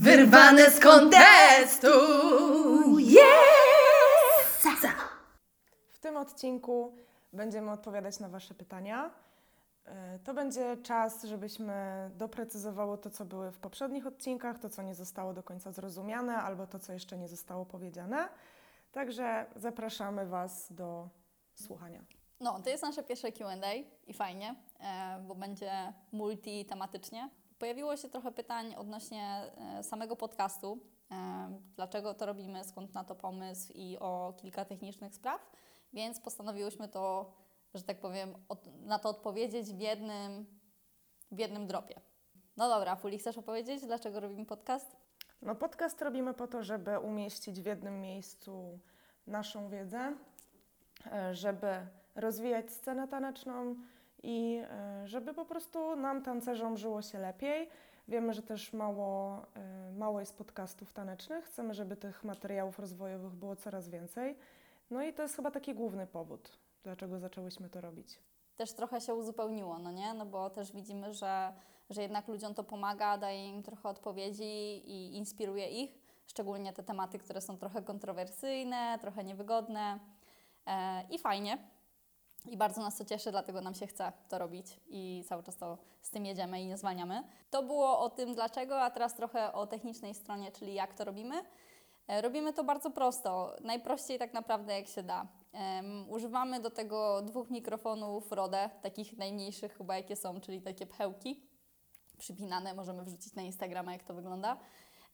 Wyrwane z kontestu! Yes! W tym odcinku będziemy odpowiadać na Wasze pytania. E, To będzie czas, żebyśmy doprecyzowały to, co były w poprzednich odcinkach, to, co nie zostało do końca zrozumiane, albo to, co jeszcze nie zostało powiedziane. Także zapraszamy Was do słuchania. No, to jest nasze pierwsze QA i fajnie, e, bo będzie multitematycznie. Pojawiło się trochę pytań odnośnie e, samego podcastu. e, Dlaczego to robimy, skąd na to pomysł i o kilka technicznych spraw, więc postanowiłyśmy to, że tak powiem, od, na to odpowiedzieć w jednym, w jednym dropie. No dobra, Fuli, chcesz opowiedzieć, dlaczego robimy podcast? No, podcast robimy po to, żeby umieścić w jednym miejscu naszą wiedzę, e, żeby rozwijać scenę taneczną i e, żeby po prostu nam, tancerzom, żyło się lepiej. Wiemy, że też mało, e, mało jest podcastów tanecznych. Chcemy, żeby tych materiałów rozwojowych było coraz więcej. No i to jest chyba taki główny powód, dlaczego zaczęłyśmy to robić. też trochę się uzupełniło, no nie? No bo też widzimy, że, że jednak ludziom to pomaga, daje im trochę odpowiedzi i inspiruje ich, szczególnie te tematy, które są trochę kontrowersyjne, trochę niewygodne e, i fajnie. I bardzo nas to cieszy, dlatego nam się chce to robić i cały czas to z tym jedziemy i nie zwalniamy. To było o tym dlaczego, a teraz trochę o technicznej stronie, czyli jak to robimy. E, Robimy to bardzo prosto, najprościej tak naprawdę jak się da. Em, używamy do tego dwóch mikrofonów Rode, takich najmniejszych chyba jakie są, czyli takie pchełki przypinane, możemy wrzucić na Instagrama jak to wygląda.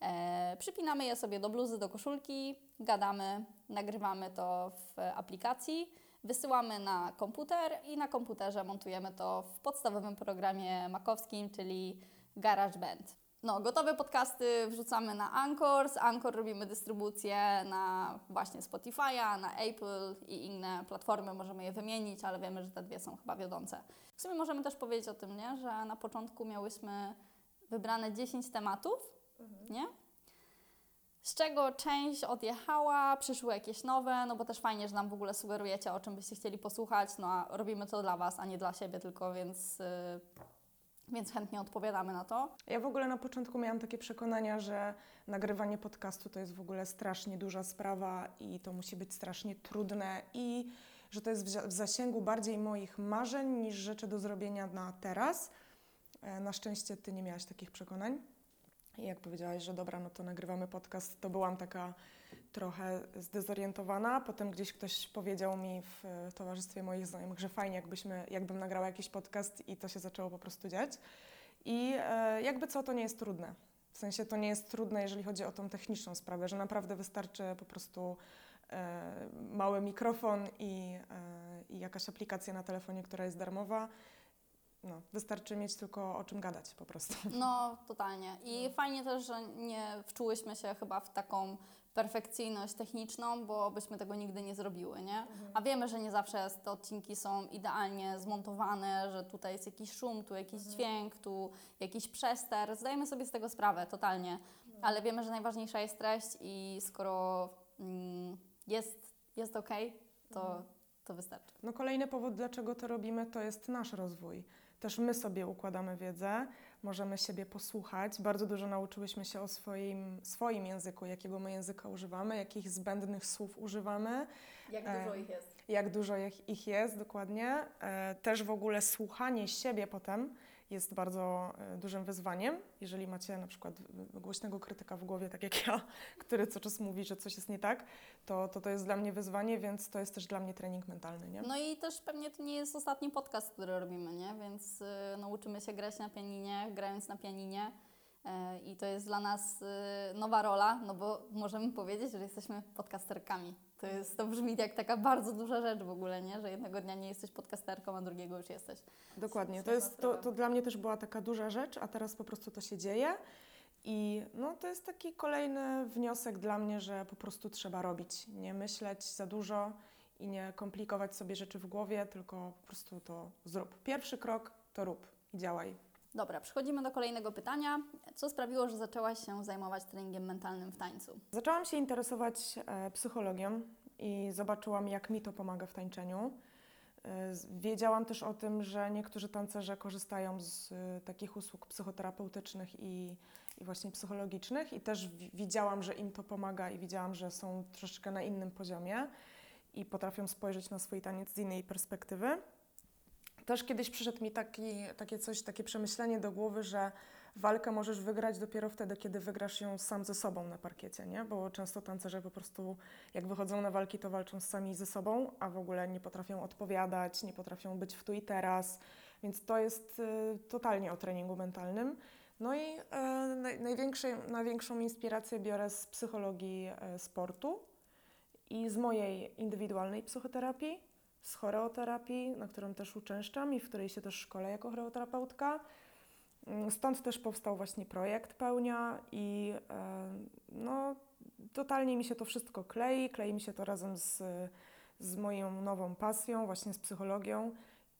E, przypinamy je sobie do bluzy, do koszulki, gadamy, nagrywamy to w aplikacji, wysyłamy na komputer i na komputerze montujemy to w podstawowym programie makowskim, czyli GarageBand. No, gotowe podcasty wrzucamy na Anchor, z Anchor robimy dystrybucję na właśnie Spotify'a, na Apple i inne platformy, możemy je wymienić, ale wiemy, że te dwie są chyba wiodące. W sumie możemy też powiedzieć o tym, nie? że na początku miałyśmy wybrane 10 tematów, nie? Z czego część odjechała, przyszły jakieś nowe, no bo też fajnie, że nam w ogóle sugerujecie, o czym byście chcieli posłuchać, no a robimy to dla Was, a nie dla siebie tylko, więc, yy, więc chętnie odpowiadamy na to. Ja w ogóle na początku miałam takie przekonania, że nagrywanie podcastu to jest w ogóle strasznie duża sprawa i to musi być strasznie trudne i że to jest w za- w zasięgu bardziej moich marzeń niż rzeczy do zrobienia na teraz. E, Na szczęście Ty nie miałaś takich przekonań. I jak powiedziałaś, że dobra, no to nagrywamy podcast, to byłam taka trochę zdezorientowana. Potem gdzieś ktoś powiedział mi w e, towarzystwie moich znajomych, że fajnie, jakbyśmy, jakbym nagrała jakiś podcast i to się zaczęło po prostu dziać. I e, jakby co, to nie jest trudne. W sensie to nie jest trudne, jeżeli chodzi o tą techniczną sprawę, że naprawdę wystarczy po prostu e, mały mikrofon i, e, i jakaś aplikacja na telefonie, która jest darmowa. No, wystarczy mieć tylko o czym gadać po prostu. No, totalnie. I fajnie też, że nie wczułyśmy się chyba w taką perfekcyjność techniczną, bo byśmy tego nigdy nie zrobiły, nie? A wiemy, że nie zawsze te odcinki są idealnie zmontowane, że tutaj jest jakiś szum, tu jakiś dźwięk, tu jakiś przester. Zdajemy sobie z tego sprawę, totalnie. Ale wiemy, że najważniejsza jest treść i skoro mm, jest, jest ok, to, to wystarczy. No kolejny powód, dlaczego to robimy, to jest nasz rozwój. Też my sobie układamy wiedzę, możemy siebie posłuchać. Bardzo dużo nauczyłyśmy się o swoim, swoim języku, jakiego my języka używamy, jakich zbędnych słów używamy, Jak E, dużo ich jest. jak dużo ich- ich jest dokładnie. E, Też w ogóle słuchanie siebie potem jest bardzo e, dużym wyzwaniem. Jeżeli macie na przykład e, głośnego krytyka w głowie, tak jak ja, który co czas mówi, że coś jest nie tak, to to, to jest dla mnie wyzwanie, więc to jest też dla mnie trening mentalny, nie? No i też pewnie to nie jest ostatni podcast, który robimy, nie? Więc y, nauczymy się grać na pianinie, grając na pianinie. Y, I to jest dla nas y, nowa rola, no bo możemy powiedzieć, że jesteśmy podcasterkami. To, jest, to brzmi jak taka bardzo duża rzecz w ogóle, nie? Że jednego dnia nie jesteś podcasterką, a drugiego już jesteś. Dokładnie. To, jest, to, to dla mnie też była taka duża rzecz, a teraz po prostu to się dzieje. I no, to jest taki kolejny wniosek dla mnie, że po prostu trzeba robić. Nie myśleć za dużo i nie komplikować sobie rzeczy w głowie, tylko po prostu to zrób. Pierwszy krok to rób i działaj. Dobra, przechodzimy do kolejnego pytania. Co sprawiło, że zaczęłaś się zajmować treningiem mentalnym w tańcu? Zaczęłam się interesować e, psychologią i zobaczyłam, jak mi to pomaga w tańczeniu. E, Wiedziałam też o tym, że niektórzy tancerze korzystają z e, takich usług psychoterapeutycznych i, i właśnie psychologicznych i też wi- widziałam, że im to pomaga i widziałam, że są troszeczkę na innym poziomie i potrafią spojrzeć na swój taniec z innej perspektywy. Też kiedyś przyszedł mi taki, takie coś, takie przemyślenie do głowy, że walkę możesz wygrać dopiero wtedy, kiedy wygrasz ją sam ze sobą na parkiecie, nie? Bo często tancerze po prostu jak wychodzą na walki, to walczą sami ze sobą, a w ogóle nie potrafią odpowiadać, nie potrafią być w tu i teraz, więc to jest y, totalnie o treningu mentalnym. No i y, największą inspirację biorę z psychologii y, sportu i z mojej indywidualnej psychoterapii, z choreoterapii, na którą też uczęszczam i w której się też szkolę jako choreoterapeutka. Mm, Stąd też powstał właśnie projekt Pełnia i e, no, totalnie mi się to wszystko klei. Klei mi się to razem z, z moją nową pasją, właśnie z psychologią,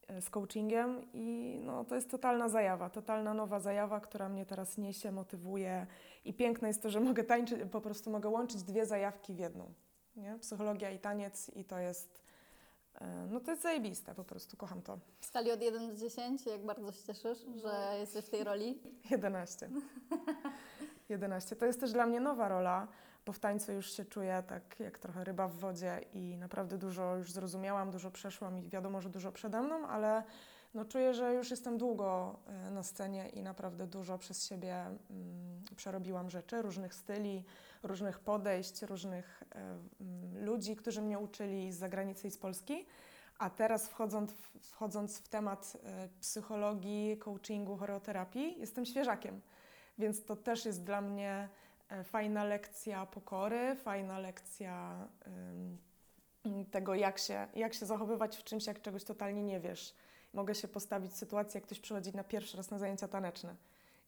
e, z coachingiem i no, to jest totalna zajawa, totalna nowa zajawa, która mnie teraz niesie, motywuje i piękne jest to, że mogę tańczyć, po prostu mogę łączyć dwie zajawki w jedną. Nie? Psychologia i taniec i to jest, no to jest zajebiste, po prostu kocham to. W skali od 1 do 10, jak bardzo się cieszysz, że jesteś w tej roli? 11. 11. To jest też dla mnie nowa rola, bo w tańcu już się czuję tak jak trochę ryba w wodzie i naprawdę dużo już zrozumiałam, dużo przeszłam i wiadomo, że dużo przede mną, ale no czuję, że już jestem długo e, na scenie i naprawdę dużo przez siebie mm, przerobiłam rzeczy, różnych styli, różnych podejść, różnych e, mm, ludzi, którzy mnie uczyli z zagranicy i z Polski. A teraz wchodząc w, wchodząc w temat e, psychologii, coachingu, choreoterapii, jestem świeżakiem. Więc to też jest dla mnie fajna lekcja pokory, fajna lekcja tego, jak się, jak się zachowywać w czymś, jak czegoś totalnie nie wiesz. Mogę się postawić w sytuacji, jak ktoś przychodzi na pierwszy raz na zajęcia taneczne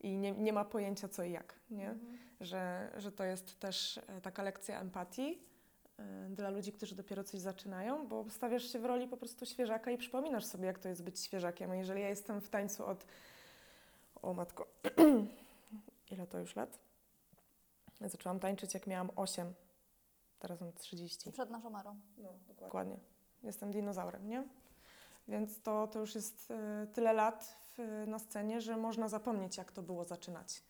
i nie, nie ma pojęcia co i jak, nie? Że, że to jest też e, taka lekcja empatii e, dla ludzi, którzy dopiero coś zaczynają, bo stawiasz się w roli po prostu świeżaka i przypominasz sobie, jak to jest być świeżakiem. A jeżeli ja jestem w tańcu od, o matko, ile to już lat? Ja zaczęłam tańczyć, jak miałam 8, teraz mam 30. Przed naszą marą. No, dokładnie. Jestem dinozaurem, nie? Więc to, to już jest e, tyle lat w, na scenie, że można zapomnieć, jak to było zaczynać.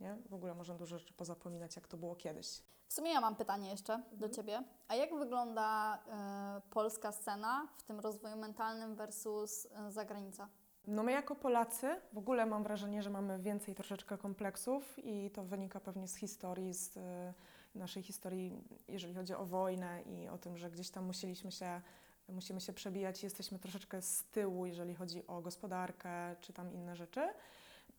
Nie? W ogóle można dużo rzeczy pozapominać, jak to było kiedyś. W sumie ja mam pytanie jeszcze do Ciebie. A jak wygląda e, polska scena w tym rozwoju mentalnym versus e, zagranica? No my jako Polacy w ogóle mam wrażenie, że mamy więcej troszeczkę kompleksów i to wynika pewnie z historii, z e, naszej historii, jeżeli chodzi o wojnę i o tym, że gdzieś tam musieliśmy się, musimy się przebijać jesteśmy troszeczkę z tyłu, jeżeli chodzi o gospodarkę czy tam inne rzeczy.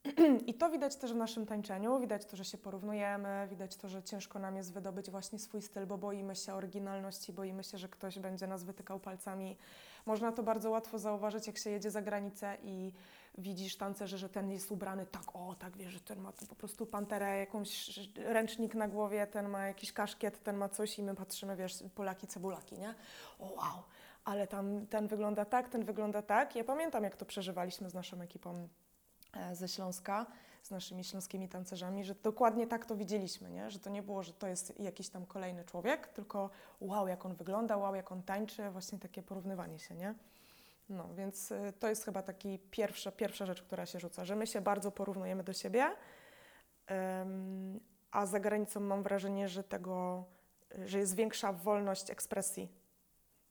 I to widać też w naszym tańczeniu, widać to, że się porównujemy, widać to, że ciężko nam jest wydobyć właśnie swój styl, bo boimy się oryginalności, boimy się, że ktoś będzie nas wytykał palcami. Można to bardzo łatwo zauważyć, jak się jedzie za granicę i widzisz tancerzy, że ten jest ubrany tak, o tak, wiesz, że ten ma po prostu panterę, jakąś ręcznik na głowie, ten ma jakiś kaszkiet, ten ma coś i my patrzymy, wiesz, Polaki, cebulaki, nie? O wow, ale tam ten wygląda tak, ten wygląda tak. Ja pamiętam, jak to przeżywaliśmy z naszą ekipą e, ze Śląska, z naszymi śląskimi tancerzami, że dokładnie tak to widzieliśmy, nie? że to nie było, że to jest jakiś tam kolejny człowiek, tylko wow, jak on wygląda, wow, jak on tańczy, właśnie takie porównywanie się, nie? No, więc y, to jest chyba taki pierwsza, pierwsza rzecz, która się rzuca, że my się bardzo porównujemy do siebie, a za granicą mam wrażenie, że tego, że jest większa wolność ekspresji,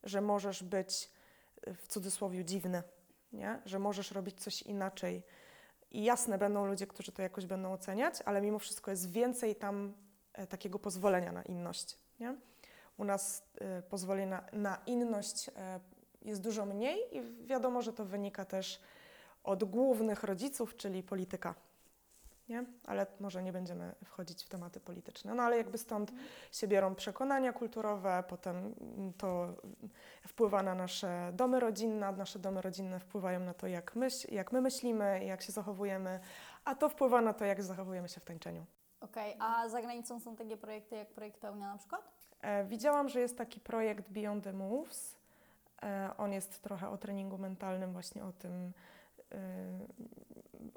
że możesz być y, w cudzysłowie dziwny, nie? że możesz robić coś inaczej. I jasne, będą ludzie, którzy to jakoś będą oceniać, ale mimo wszystko jest więcej tam e, takiego pozwolenia na inność. Nie? U nas e, pozwolenia na inność e, jest dużo mniej i wiadomo, że to wynika też od głównych rodziców, czyli polityka. Nie? Ale może nie będziemy wchodzić w tematy polityczne. No ale jakby stąd się biorą przekonania kulturowe, potem to wpływa na nasze domy rodzinne, nasze domy rodzinne wpływają na to, jak, myśl, jak my myślimy, jak się zachowujemy, a to wpływa na to, jak zachowujemy się w tańczeniu. Okej, a za granicą są takie projekty jak projekt Pełnia na przykład? E, widziałam, że jest taki projekt Beyond the Moves. E, on jest trochę o treningu mentalnym, właśnie o tym, e,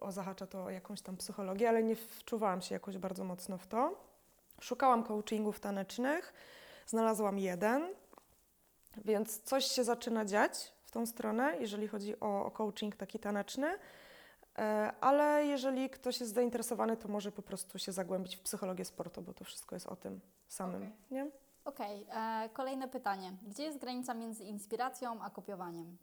o zahacza to o jakąś tam psychologię, ale nie wczuwałam się jakoś bardzo mocno w to. Szukałam coachingów tanecznych, znalazłam jeden, więc coś się zaczyna dziać w tą stronę, jeżeli chodzi o, o coaching taki taneczny. E, Ale jeżeli ktoś jest zainteresowany, to może po prostu się zagłębić w psychologię sportu, bo to wszystko jest o tym samym, Okej. nie? Okej, e, kolejne pytanie. Gdzie jest granica między inspiracją a kopiowaniem?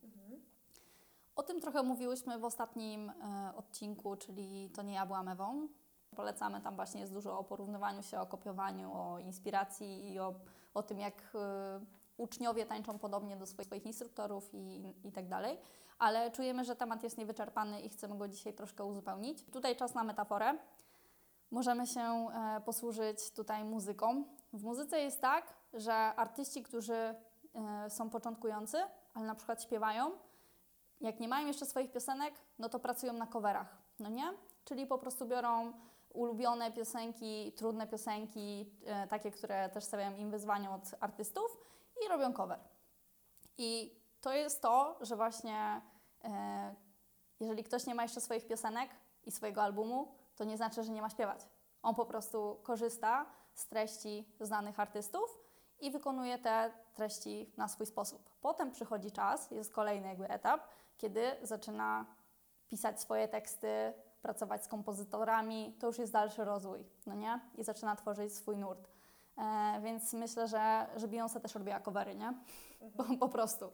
O tym trochę mówiłyśmy w ostatnim e, odcinku, czyli To nie ja byłam Ewą. Polecamy, tam właśnie jest dużo o porównywaniu się, o kopiowaniu, o inspiracji i o, o tym, jak e, uczniowie tańczą podobnie do swoich, swoich instruktorów i, i tak dalej. Ale czujemy, że temat jest niewyczerpany i chcemy go dzisiaj troszkę uzupełnić. Tutaj czas na metaforę. Możemy się e, posłużyć tutaj muzyką. W muzyce jest tak, że artyści, którzy e, są początkujący, ale na przykład śpiewają, jak nie mają jeszcze swoich piosenek, no to pracują na coverach, no nie? Czyli po prostu biorą ulubione piosenki, trudne piosenki, e, takie, które też stawiają im wyzwania od artystów i robią cover. I to jest to, że właśnie e, jeżeli ktoś nie ma jeszcze swoich piosenek i swojego albumu, to nie znaczy, że nie ma śpiewać. On po prostu korzysta z treści znanych artystów i wykonuje te treści na swój sposób. Potem przychodzi czas, jest kolejny jakby etap, kiedy zaczyna pisać swoje teksty, pracować z kompozytorami, to już jest dalszy rozwój, no nie? I zaczyna tworzyć swój nurt. E, więc myślę, że, że Beyoncé też robiła covery, nie? Po, po prostu.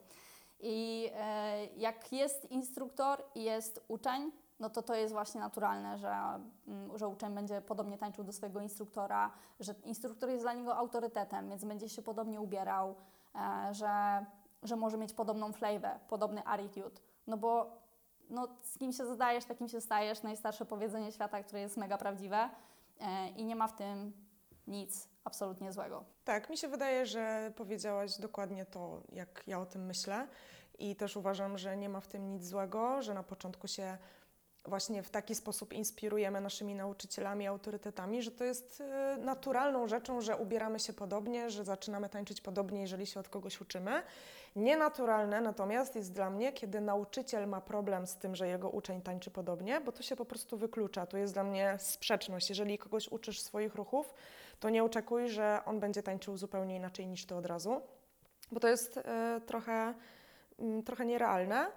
I e, jak jest instruktor i jest uczeń, no to to jest właśnie naturalne, że, mm, że uczeń będzie podobnie tańczył do swojego instruktora, że instruktor jest dla niego autorytetem, więc będzie się podobnie ubierał, e, że, że może mieć podobną flavę, podobny attitude. No bo no, z kim się zadajesz, takim się stajesz. Najstarsze powiedzenie świata, które jest mega prawdziwe e, i nie ma w tym nic absolutnie złego. Tak, mi się wydaje, że powiedziałaś dokładnie to, jak ja o tym myślę. I też uważam, że nie ma w tym nic złego, że na początku się właśnie w taki sposób inspirujemy naszymi nauczycielami, autorytetami, że to jest e, naturalną rzeczą, że ubieramy się podobnie, że zaczynamy tańczyć podobnie, jeżeli się od kogoś uczymy. Nienaturalne natomiast jest dla mnie, kiedy nauczyciel ma problem z tym, że jego uczeń tańczy podobnie, bo to się po prostu wyklucza. To jest dla mnie sprzeczność. Jeżeli kogoś uczysz swoich ruchów, to nie oczekuj, że on będzie tańczył zupełnie inaczej niż ty od razu, bo to jest e, trochę, mm, trochę nierealne.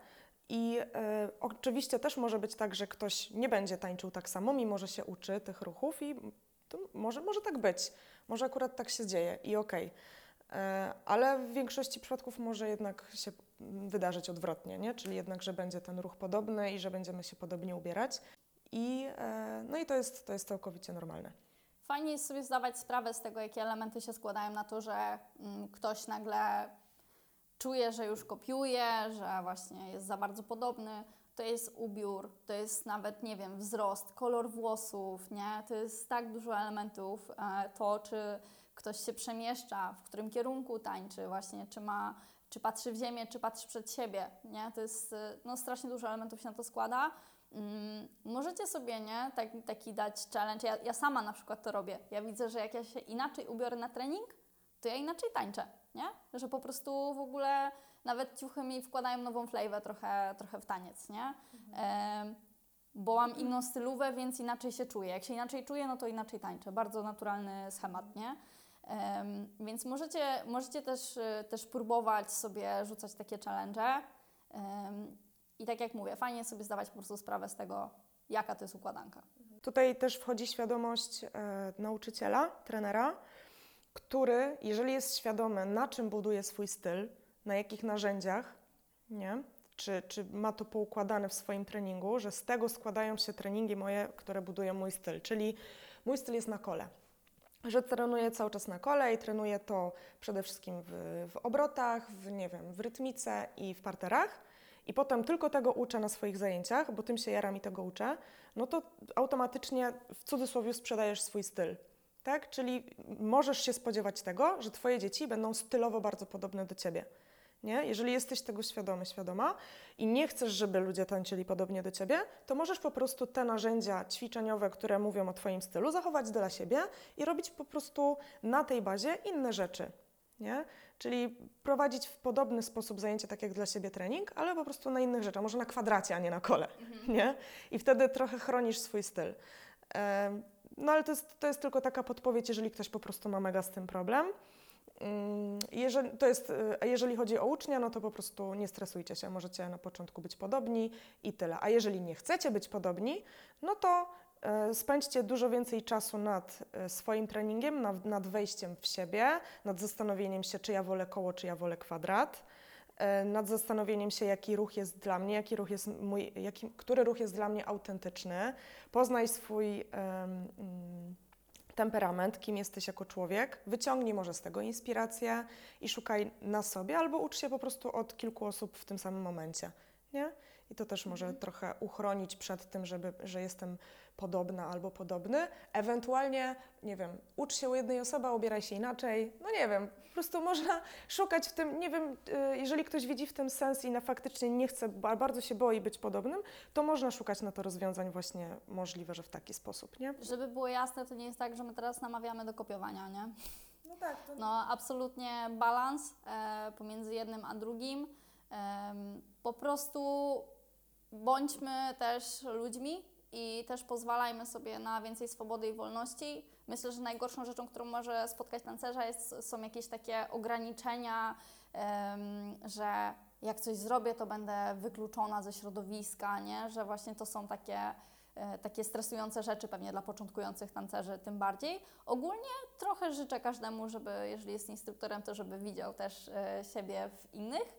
I e, oczywiście też może być tak, że ktoś nie będzie tańczył tak samo, mimo że się uczy tych ruchów i może, może tak być. Może akurat tak się dzieje i okej. E, Ale w większości przypadków może jednak się wydarzyć odwrotnie, nie? czyli jednak, że będzie ten ruch podobny i że będziemy się podobnie ubierać. I, e, no i to jest, to jest całkowicie normalne. Fajnie jest sobie zdawać sprawę z tego, jakie elementy się składają na to, że mm, ktoś nagle czuje, że już kopiuje, że właśnie jest za bardzo podobny. To jest ubiór, to jest nawet, nie wiem, wzrost, kolor włosów, nie? To jest tak dużo elementów. E, To, czy ktoś się przemieszcza, w którym kierunku tańczy, właśnie, czy ma, czy patrzy w ziemię, czy patrzy przed siebie, nie? To jest, e, no, strasznie dużo elementów się na to składa. Mm, możecie sobie, nie, tak, taki dać challenge. Ja, ja sama na przykład to robię. Ja widzę, że jak ja się inaczej ubiorę na trening, to ja inaczej tańczę, nie? Że po prostu w ogóle nawet ciuchy mi wkładają nową flavę trochę, trochę w taniec, nie? Em, bo mam inną stylówę, więc inaczej się czuję. Jak się inaczej czuję, no to inaczej tańczę. Bardzo naturalny schemat, nie? Więc możecie, możecie też, y, też próbować sobie rzucać takie challenge. I tak jak mówię, fajnie sobie zdawać po prostu sprawę z tego, jaka to jest układanka. Tutaj też wchodzi świadomość e, nauczyciela, trenera, który, jeżeli jest świadomy, na czym buduje swój styl, na jakich narzędziach, nie? Czy, czy ma to poukładane w swoim treningu, że z tego składają się treningi moje, które budują mój styl. Czyli mój styl jest na kole. Że trenuję cały czas na kole i trenuję to przede wszystkim w, w obrotach, w, nie wiem, w rytmice i w parterach. I potem tylko tego uczę na swoich zajęciach, bo tym się jaram i tego uczę, no to automatycznie w cudzysłowie sprzedajesz swój styl. Tak? Czyli możesz się spodziewać tego, że Twoje dzieci będą stylowo bardzo podobne do Ciebie. Nie? Jeżeli jesteś tego świadomy, świadoma i nie chcesz, żeby ludzie tańczyli podobnie do Ciebie, to możesz po prostu te narzędzia ćwiczeniowe, które mówią o Twoim stylu, zachować dla siebie i robić po prostu na tej bazie inne rzeczy. Nie? Czyli prowadzić w podobny sposób zajęcie, tak jak dla siebie trening, ale po prostu na innych rzeczach, może na kwadracie, a nie na kole. Nie? I wtedy trochę chronisz swój styl. No ale to jest, to jest tylko taka podpowiedź, jeżeli ktoś po prostu ma mega z tym problem. Mm, Jeżeli, to jest, y, jeżeli chodzi o ucznia, no to po prostu nie stresujcie się, możecie na początku być podobni i tyle. A jeżeli nie chcecie być podobni, no to e, spędźcie dużo więcej czasu nad e, swoim treningiem, nad, nad wejściem w siebie, nad zastanowieniem się, czy ja wolę koło, czy ja wolę kwadrat, nad zastanowieniem się, jaki ruch jest dla mnie, jaki ruch jest mój, jaki, który ruch jest dla mnie autentyczny. Poznaj swój mm, temperament, kim jesteś jako człowiek, wyciągnij może z tego inspirację i szukaj na sobie, albo ucz się po prostu od kilku osób w tym samym momencie, nie? I to też może trochę uchronić przed tym, żeby, że jestem podobna albo podobny. Ewentualnie, nie wiem, ucz się u jednej osoby, a ubieraj się inaczej. No nie wiem, po prostu można szukać w tym, nie wiem, y, jeżeli ktoś widzi w tym sens i na faktycznie nie chce, ba- bardzo się boi być podobnym, to można szukać na to rozwiązań właśnie możliwe, że w taki sposób, nie? Żeby było jasne, to nie jest tak, że my teraz namawiamy do kopiowania, nie? No tak, to No, absolutnie balans e, pomiędzy jednym a drugim. Em, po prostu bądźmy też ludźmi i też pozwalajmy sobie na więcej swobody i wolności. Myślę, że najgorszą rzeczą, którą może spotkać tancerza, jest, są jakieś takie ograniczenia, em, że jak coś zrobię, to będę wykluczona ze środowiska, nie? że właśnie to są takie, e, takie stresujące rzeczy pewnie dla początkujących tancerzy tym bardziej. Ogólnie trochę życzę każdemu, żeby jeżeli jest instruktorem, to żeby widział też e, siebie w innych,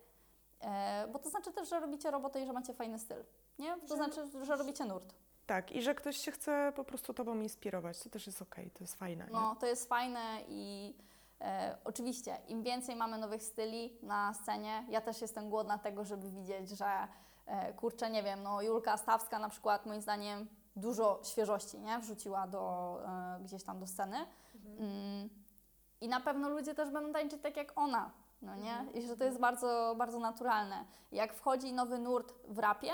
e, bo to znaczy też, że robicie robotę i że macie fajny styl, nie? To Że- znaczy, że robicie nurt. Tak, i że ktoś się chce po prostu tobą inspirować, to też jest okej, to jest fajne. nie? No, to jest fajne i e, oczywiście im więcej mamy nowych styli na scenie, ja też jestem głodna tego, żeby widzieć, że e, kurczę, nie wiem, no Julka Stawska na przykład moim zdaniem dużo świeżości, nie? Wrzuciła do, e, gdzieś tam do sceny. Mm, I na pewno ludzie też będą tańczyć tak jak ona, no nie? I że to jest bardzo, bardzo naturalne. Jak wchodzi nowy nurt w rapie,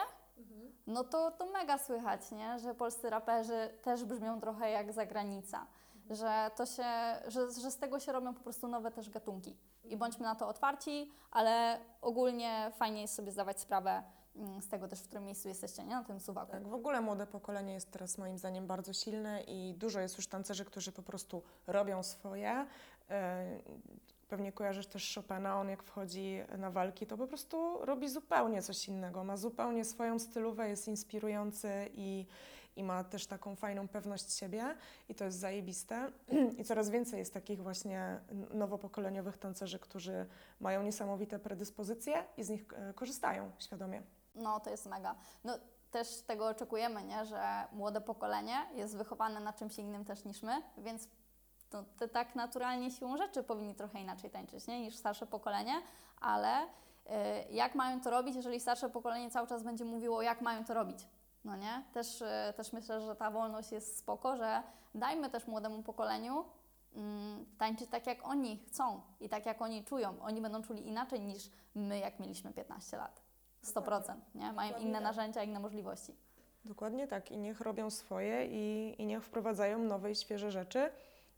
no to, to mega słychać, nie? że polscy raperzy też brzmią trochę jak zagranica, że, to się, że, że z tego się robią po prostu nowe też gatunki. I bądźmy na to otwarci, ale ogólnie fajnie jest sobie zdawać sprawę mm, z tego też, w którym miejscu jesteście, nie? na tym suwaku. Tak, w ogóle młode pokolenie jest teraz moim zdaniem bardzo silne i dużo jest już tancerzy, którzy po prostu robią swoje. Pewnie kojarzysz też Chopina, on jak wchodzi na walki, to po prostu robi zupełnie coś innego. Ma zupełnie swoją stylówę, jest inspirujący i, i ma też taką fajną pewność siebie i to jest zajebiste. I coraz więcej jest takich właśnie nowopokoleniowych tancerzy, którzy mają niesamowite predyspozycje i z nich e, korzystają świadomie. No, to jest mega. No, też tego oczekujemy, nie? że młode pokolenie jest wychowane na czymś innym też niż my, więc to, te tak naturalnie siłą rzeczy powinni trochę inaczej tańczyć nie? niż starsze pokolenie, ale y, jak mają to robić, jeżeli starsze pokolenie cały czas będzie mówiło, jak mają to robić? No nie? Też, y, też myślę, że ta wolność jest spoko, że dajmy też młodemu pokoleniu mm, tańczyć tak, jak oni chcą i tak, jak oni czują. Oni będą czuli inaczej niż my, jak mieliśmy 15 lat. 100%, nie? Mają inne tak. narzędzia, inne możliwości. Dokładnie tak i niech robią swoje i, i niech wprowadzają nowe i świeże rzeczy.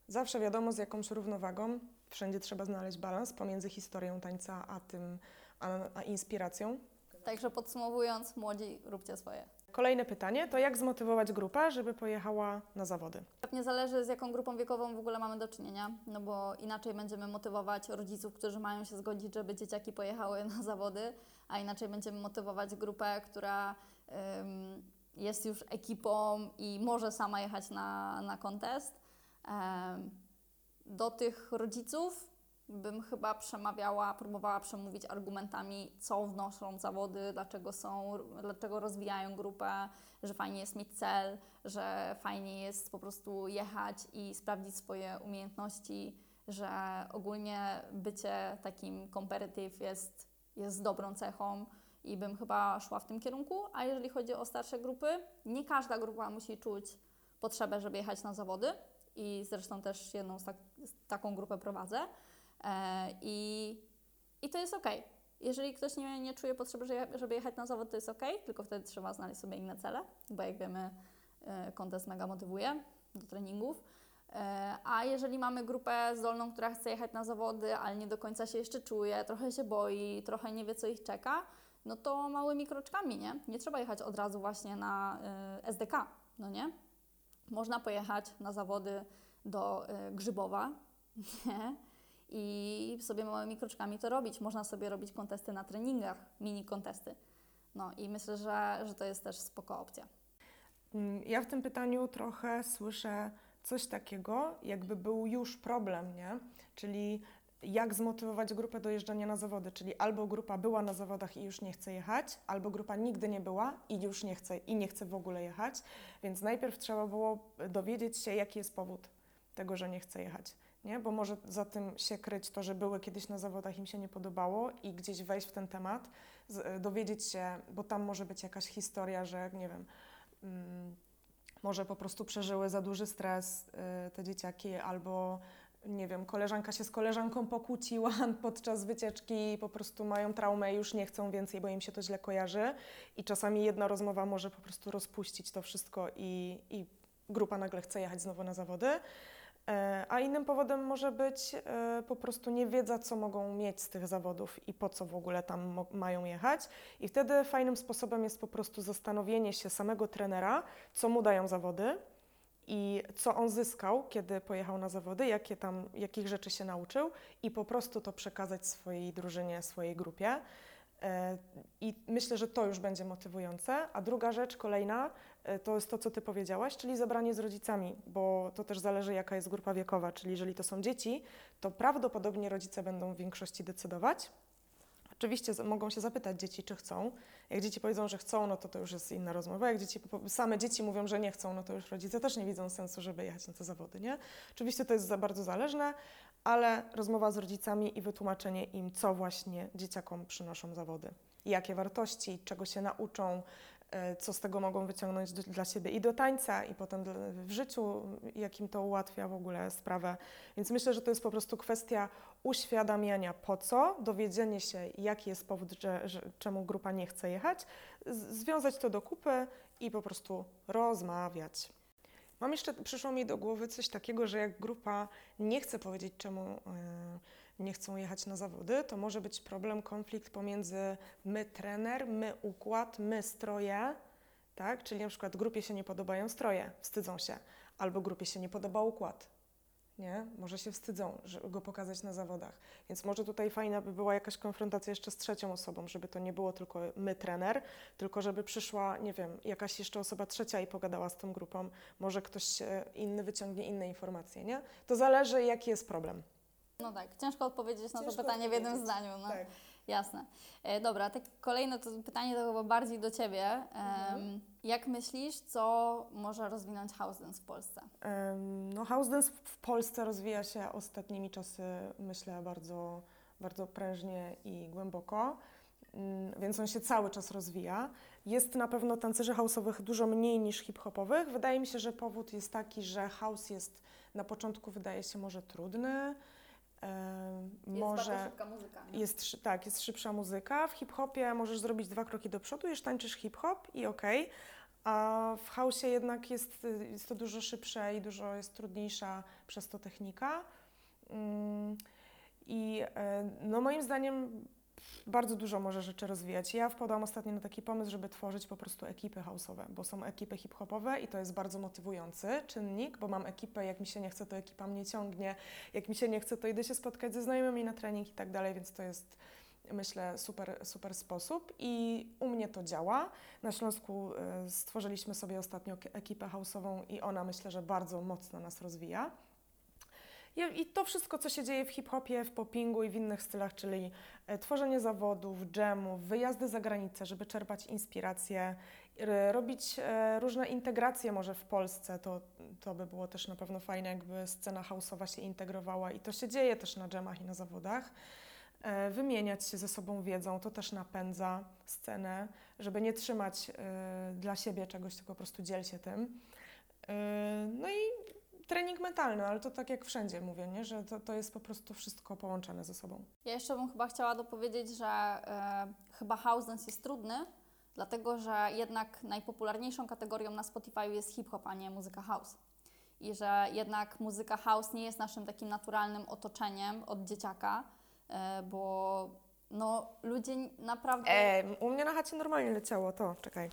Zawsze wiadomo z jakąś równowagą. Wszędzie trzeba znaleźć balans pomiędzy historią tańca a tym, a, a inspiracją. Także podsumowując, młodzi róbcie swoje. Kolejne pytanie to jak zmotywować grupę, żeby pojechała na zawody? Pewnie zależy, z jaką grupą wiekową w ogóle mamy do czynienia, no bo inaczej będziemy motywować rodziców, którzy mają się zgodzić, żeby dzieciaki pojechały na zawody, a inaczej będziemy motywować grupę, która ym, jest już ekipą i może sama jechać na, na kontest. Do tych rodziców bym chyba przemawiała, próbowała przemówić argumentami, co wnoszą zawody, dlaczego są, dlaczego rozwijają grupę, że fajnie jest mieć cel, że fajnie jest po prostu jechać i sprawdzić swoje umiejętności, że ogólnie bycie takim competitive jest, jest dobrą cechą i bym chyba szła w tym kierunku. A jeżeli chodzi o starsze grupy, nie każda grupa musi czuć potrzebę, żeby jechać na zawody i zresztą też jedną tak, taką grupę prowadzę. E, I, I to jest ok. Jeżeli ktoś nie, nie czuje potrzeby, żeby jechać na zawód, to jest ok, tylko wtedy trzeba znaleźć sobie inne cele, bo jak wiemy, e, kontest mega motywuje do treningów. E, A jeżeli mamy grupę zdolną, która chce jechać na zawody, ale nie do końca się jeszcze czuje, trochę się boi, trochę nie wie, co ich czeka, no to małymi kroczkami, nie? Nie trzeba jechać od razu właśnie na SDK, no nie? Można pojechać na zawody do e, Grzybowa, i sobie małymi kroczkami to robić. Można sobie robić kontesty na treningach, mini kontesty. No i myślę, że, że to jest też spoko opcja. Mm, Ja w tym pytaniu trochę słyszę coś takiego, jakby był już problem, nie? Czyli jak zmotywować grupę do jeżdżania na zawody, czyli albo grupa była na zawodach i już nie chce jechać, albo grupa nigdy nie była i już nie chce i nie chce w ogóle jechać. Więc najpierw trzeba było dowiedzieć się, jaki jest powód tego, że nie chce jechać. Nie? Bo może za tym się kryć to, że były kiedyś na zawodach, im się nie podobało i gdzieś wejść w ten temat, z, dowiedzieć się, bo tam może być jakaś historia, że nie wiem, mm, może po prostu przeżyły za duży stres y, te dzieciaki, albo nie wiem, koleżanka się z koleżanką pokłóciła podczas wycieczki po prostu mają traumę i już nie chcą więcej, bo im się to źle kojarzy. I czasami jedna rozmowa może po prostu rozpuścić to wszystko i, i grupa nagle chce jechać znowu na zawody. E, A innym powodem może być e, po prostu niewiedza, co mogą mieć z tych zawodów i po co w ogóle tam mają jechać. I wtedy fajnym sposobem jest po prostu zastanowienie się samego trenera, co mu dają zawody i co on zyskał, kiedy pojechał na zawody, jakie tam, jakich rzeczy się nauczył i po prostu to przekazać swojej drużynie, swojej grupie. E, I myślę, że to już będzie motywujące. A druga rzecz, kolejna, e, to jest to, co Ty powiedziałaś, czyli zebranie z rodzicami, bo to też zależy, jaka jest grupa wiekowa. Czyli jeżeli to są dzieci, to prawdopodobnie rodzice będą w większości decydować. Oczywiście mogą się zapytać dzieci, czy chcą. Jak dzieci powiedzą, że chcą, no to to już jest inna rozmowa. Jak dzieci, same dzieci mówią, że nie chcą, no to już rodzice też nie widzą sensu, żeby jechać na te zawody, nie? Oczywiście to jest za bardzo zależne, ale rozmowa z rodzicami i wytłumaczenie im, co właśnie dzieciakom przynoszą zawody. Jakie wartości, czego się nauczą, co z tego mogą wyciągnąć dla siebie i do tańca, i potem w życiu, jakim to ułatwia w ogóle sprawę. Więc myślę, że to jest po prostu kwestia uświadamiania po co, dowiedzenie się, jaki jest powód, że, że, czemu grupa nie chce jechać, związać to do kupy i po prostu rozmawiać. Mam jeszcze, przyszło mi do głowy coś takiego, że jak grupa nie chce powiedzieć, czemu e, nie chcą jechać na zawody, to może być problem, konflikt pomiędzy my trener, my układ, my stroje, tak? Czyli na przykład grupie się nie podobają stroje, wstydzą się, albo grupie się nie podoba układ, nie? Może się wstydzą, żeby go pokazać na zawodach. Więc może tutaj fajna by była jakaś konfrontacja jeszcze z trzecią osobą, żeby to nie było tylko my, trener, tylko żeby przyszła, nie wiem, jakaś jeszcze osoba trzecia i pogadała z tą grupą. Może ktoś inny wyciągnie inne informacje, nie? To zależy, jaki jest problem. No tak, ciężko odpowiedzieć na to Ciężko pytanie w jednym zdaniu. No. Tak. Jasne. E, dobra, tak kolejne to pytanie to chyba bardziej do Ciebie. Mhm. Jak myślisz, co może rozwinąć house dance w Polsce? No, house dance w Polsce rozwija się ostatnimi czasy, myślę, bardzo, bardzo prężnie i głęboko, Mm, więc on się cały czas rozwija. Jest na pewno tancerzy house'owych dużo mniej niż hip-hopowych. Wydaje mi się, że powód jest taki, że house jest na początku, wydaje się, może trudny. Em, może szybka muzyka. jest, szy- tak, jest szybsza muzyka. W hip-hopie możesz zrobić dwa kroki do przodu, już tańczysz hip-hop i okej. A w house'ie jednak jest, y, jest to dużo szybsze i dużo jest trudniejsza przez to technika. Mm, I e, no moim zdaniem bardzo dużo może rzeczy rozwijać. Ja wpadłam ostatnio na taki pomysł, żeby tworzyć po prostu ekipy house'owe, bo są ekipy hip-hopowe i to jest bardzo motywujący czynnik, bo mam ekipę, jak mi się nie chce, to ekipa mnie ciągnie, jak mi się nie chce, to idę się spotkać ze znajomymi na trening i tak dalej, więc to jest myślę super, super sposób i u mnie to działa. Na Śląsku e, stworzyliśmy sobie ostatnio ekipę house'ową i ona myślę, że bardzo mocno nas rozwija. I, to wszystko, co się dzieje w hip-hopie, w poppingu i w innych stylach, czyli e, tworzenie zawodów, dżemów, wyjazdy za granicę, żeby czerpać inspiracje, robić e, różne integracje może w Polsce, to, to by było też na pewno fajne, jakby scena house'owa się integrowała i to się dzieje też na dżemach i na zawodach. E, Wymieniać się ze sobą wiedzą, to też napędza scenę, żeby nie trzymać dla siebie czegoś, tylko po prostu dziel się tym. No i trening mentalny, ale to tak jak wszędzie mówię, nie? że to, to jest po prostu wszystko połączone ze sobą. Ja jeszcze bym chyba chciała dopowiedzieć, że e, chyba house dance jest trudny, dlatego że jednak najpopularniejszą kategorią na Spotify jest hip-hop, a nie muzyka house. I że jednak muzyka house nie jest naszym takim naturalnym otoczeniem od dzieciaka, e, bo no, ludzie naprawdę... E, u mnie na chacie normalnie leciało to, czekaj.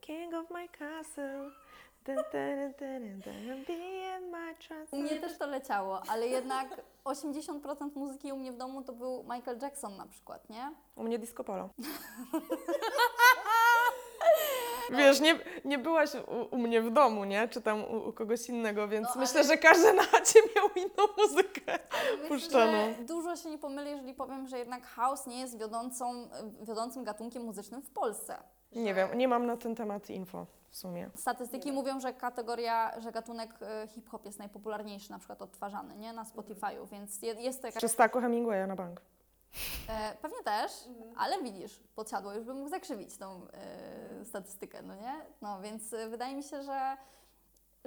King of my castle. U mnie też to leciało, ale jednak 80% muzyki u mnie w domu to był Michael Jackson na przykład, nie? U mnie disco polo. Wiesz, nie, nie byłaś u, u mnie w domu, nie? Czy tam u, u kogoś innego, więc No, ale- myślę, że każdy na chacie miał inną muzykę. Myślę, Puszczoną. dużo się nie pomylę, jeżeli powiem, że jednak house nie jest wiodącą, wiodącym gatunkiem muzycznym w Polsce. Nie wiem, nie mam na ten temat info w sumie. Statystyki mówią, że kategoria, że gatunek e, hip-hop jest najpopularniejszy na przykład odtwarzany, nie? Na Spotify'u, więc je- jest to jakaś... Czy Staku Hemingwaya na bank? E, pewnie też, ale widzisz, podsiadło, już bym mógł zakrzywić tą e, statystykę, no nie? No więc e, wydaje mi się, że,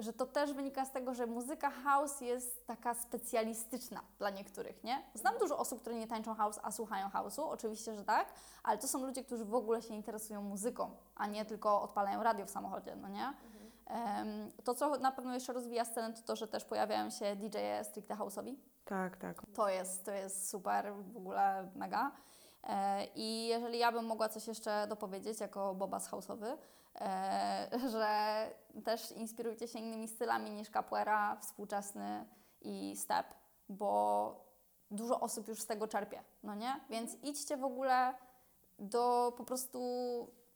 że to też wynika z tego, że muzyka house jest taka specjalistyczna dla niektórych, nie? Znam dużo osób, które nie tańczą house, a słuchają house'u, oczywiście, że tak, ale to są ludzie, którzy w ogóle się interesują muzyką, a nie tylko odpalają radio w samochodzie, no nie? Em, to, co na pewno jeszcze rozwija scenę, to to, że też pojawiają się DJ-e stricte house'owi. Tak, tak. To jest, to jest super, w ogóle mega. E, I jeżeli ja bym mogła coś jeszcze dopowiedzieć jako bobas houseowy, e, że też inspirujcie się innymi stylami niż capoeira, współczesny i step, bo dużo osób już z tego czerpie, no nie? Więc idźcie w ogóle do po prostu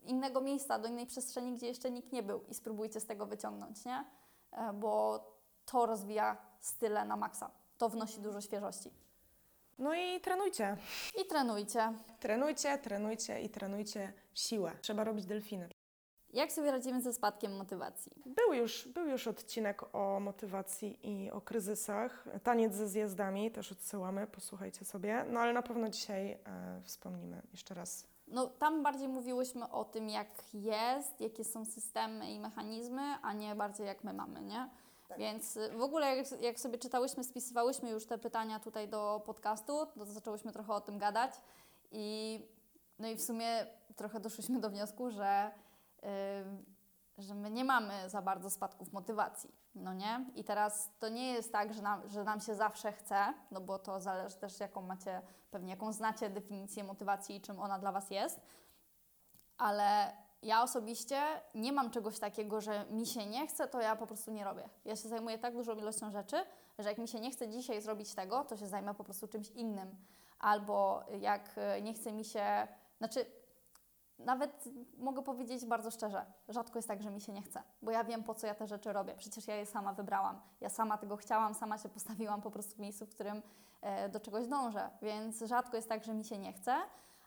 innego miejsca, do innej przestrzeni, gdzie jeszcze nikt nie był i spróbujcie z tego wyciągnąć, nie? E, Bo to rozwija style na maksa. To wnosi dużo świeżości. No i trenujcie. I trenujcie. Trenujcie, trenujcie i trenujcie siłę. Trzeba robić delfiny. Jak sobie radzimy ze spadkiem motywacji? Był już, był już odcinek o motywacji i o kryzysach. Taniec ze zjazdami też odsyłamy, posłuchajcie sobie. No ale na pewno dzisiaj e, wspomnimy jeszcze raz. No, tam bardziej mówiłyśmy o tym, jak jest, jakie są systemy i mechanizmy, a nie bardziej jak my mamy, nie? Więc y, w ogóle jak, jak sobie czytałyśmy, spisywałyśmy już te pytania tutaj do podcastu, to zaczęłyśmy trochę o tym gadać i no i w sumie trochę doszłyśmy do wniosku, że, że my nie mamy za bardzo spadków motywacji, no nie? I teraz to nie jest tak, że nam, że nam się zawsze chce, no bo to zależy też jaką macie, pewnie jaką znacie definicję motywacji i czym ona dla Was jest, ale ja osobiście nie mam czegoś takiego, że mi się nie chce, to ja po prostu nie robię. Ja się zajmuję tak dużą ilością rzeczy, że jak mi się nie chce dzisiaj zrobić tego, to się zajmę po prostu czymś innym. Albo jak e, nie chce mi się, znaczy nawet mogę powiedzieć bardzo szczerze, rzadko jest tak, że mi się nie chce, bo ja wiem, po co ja te rzeczy robię. Przecież ja je sama wybrałam. Ja sama tego chciałam, sama się postawiłam po prostu w miejscu, w którym e, do czegoś dążę. Więc rzadko jest tak, że mi się nie chce.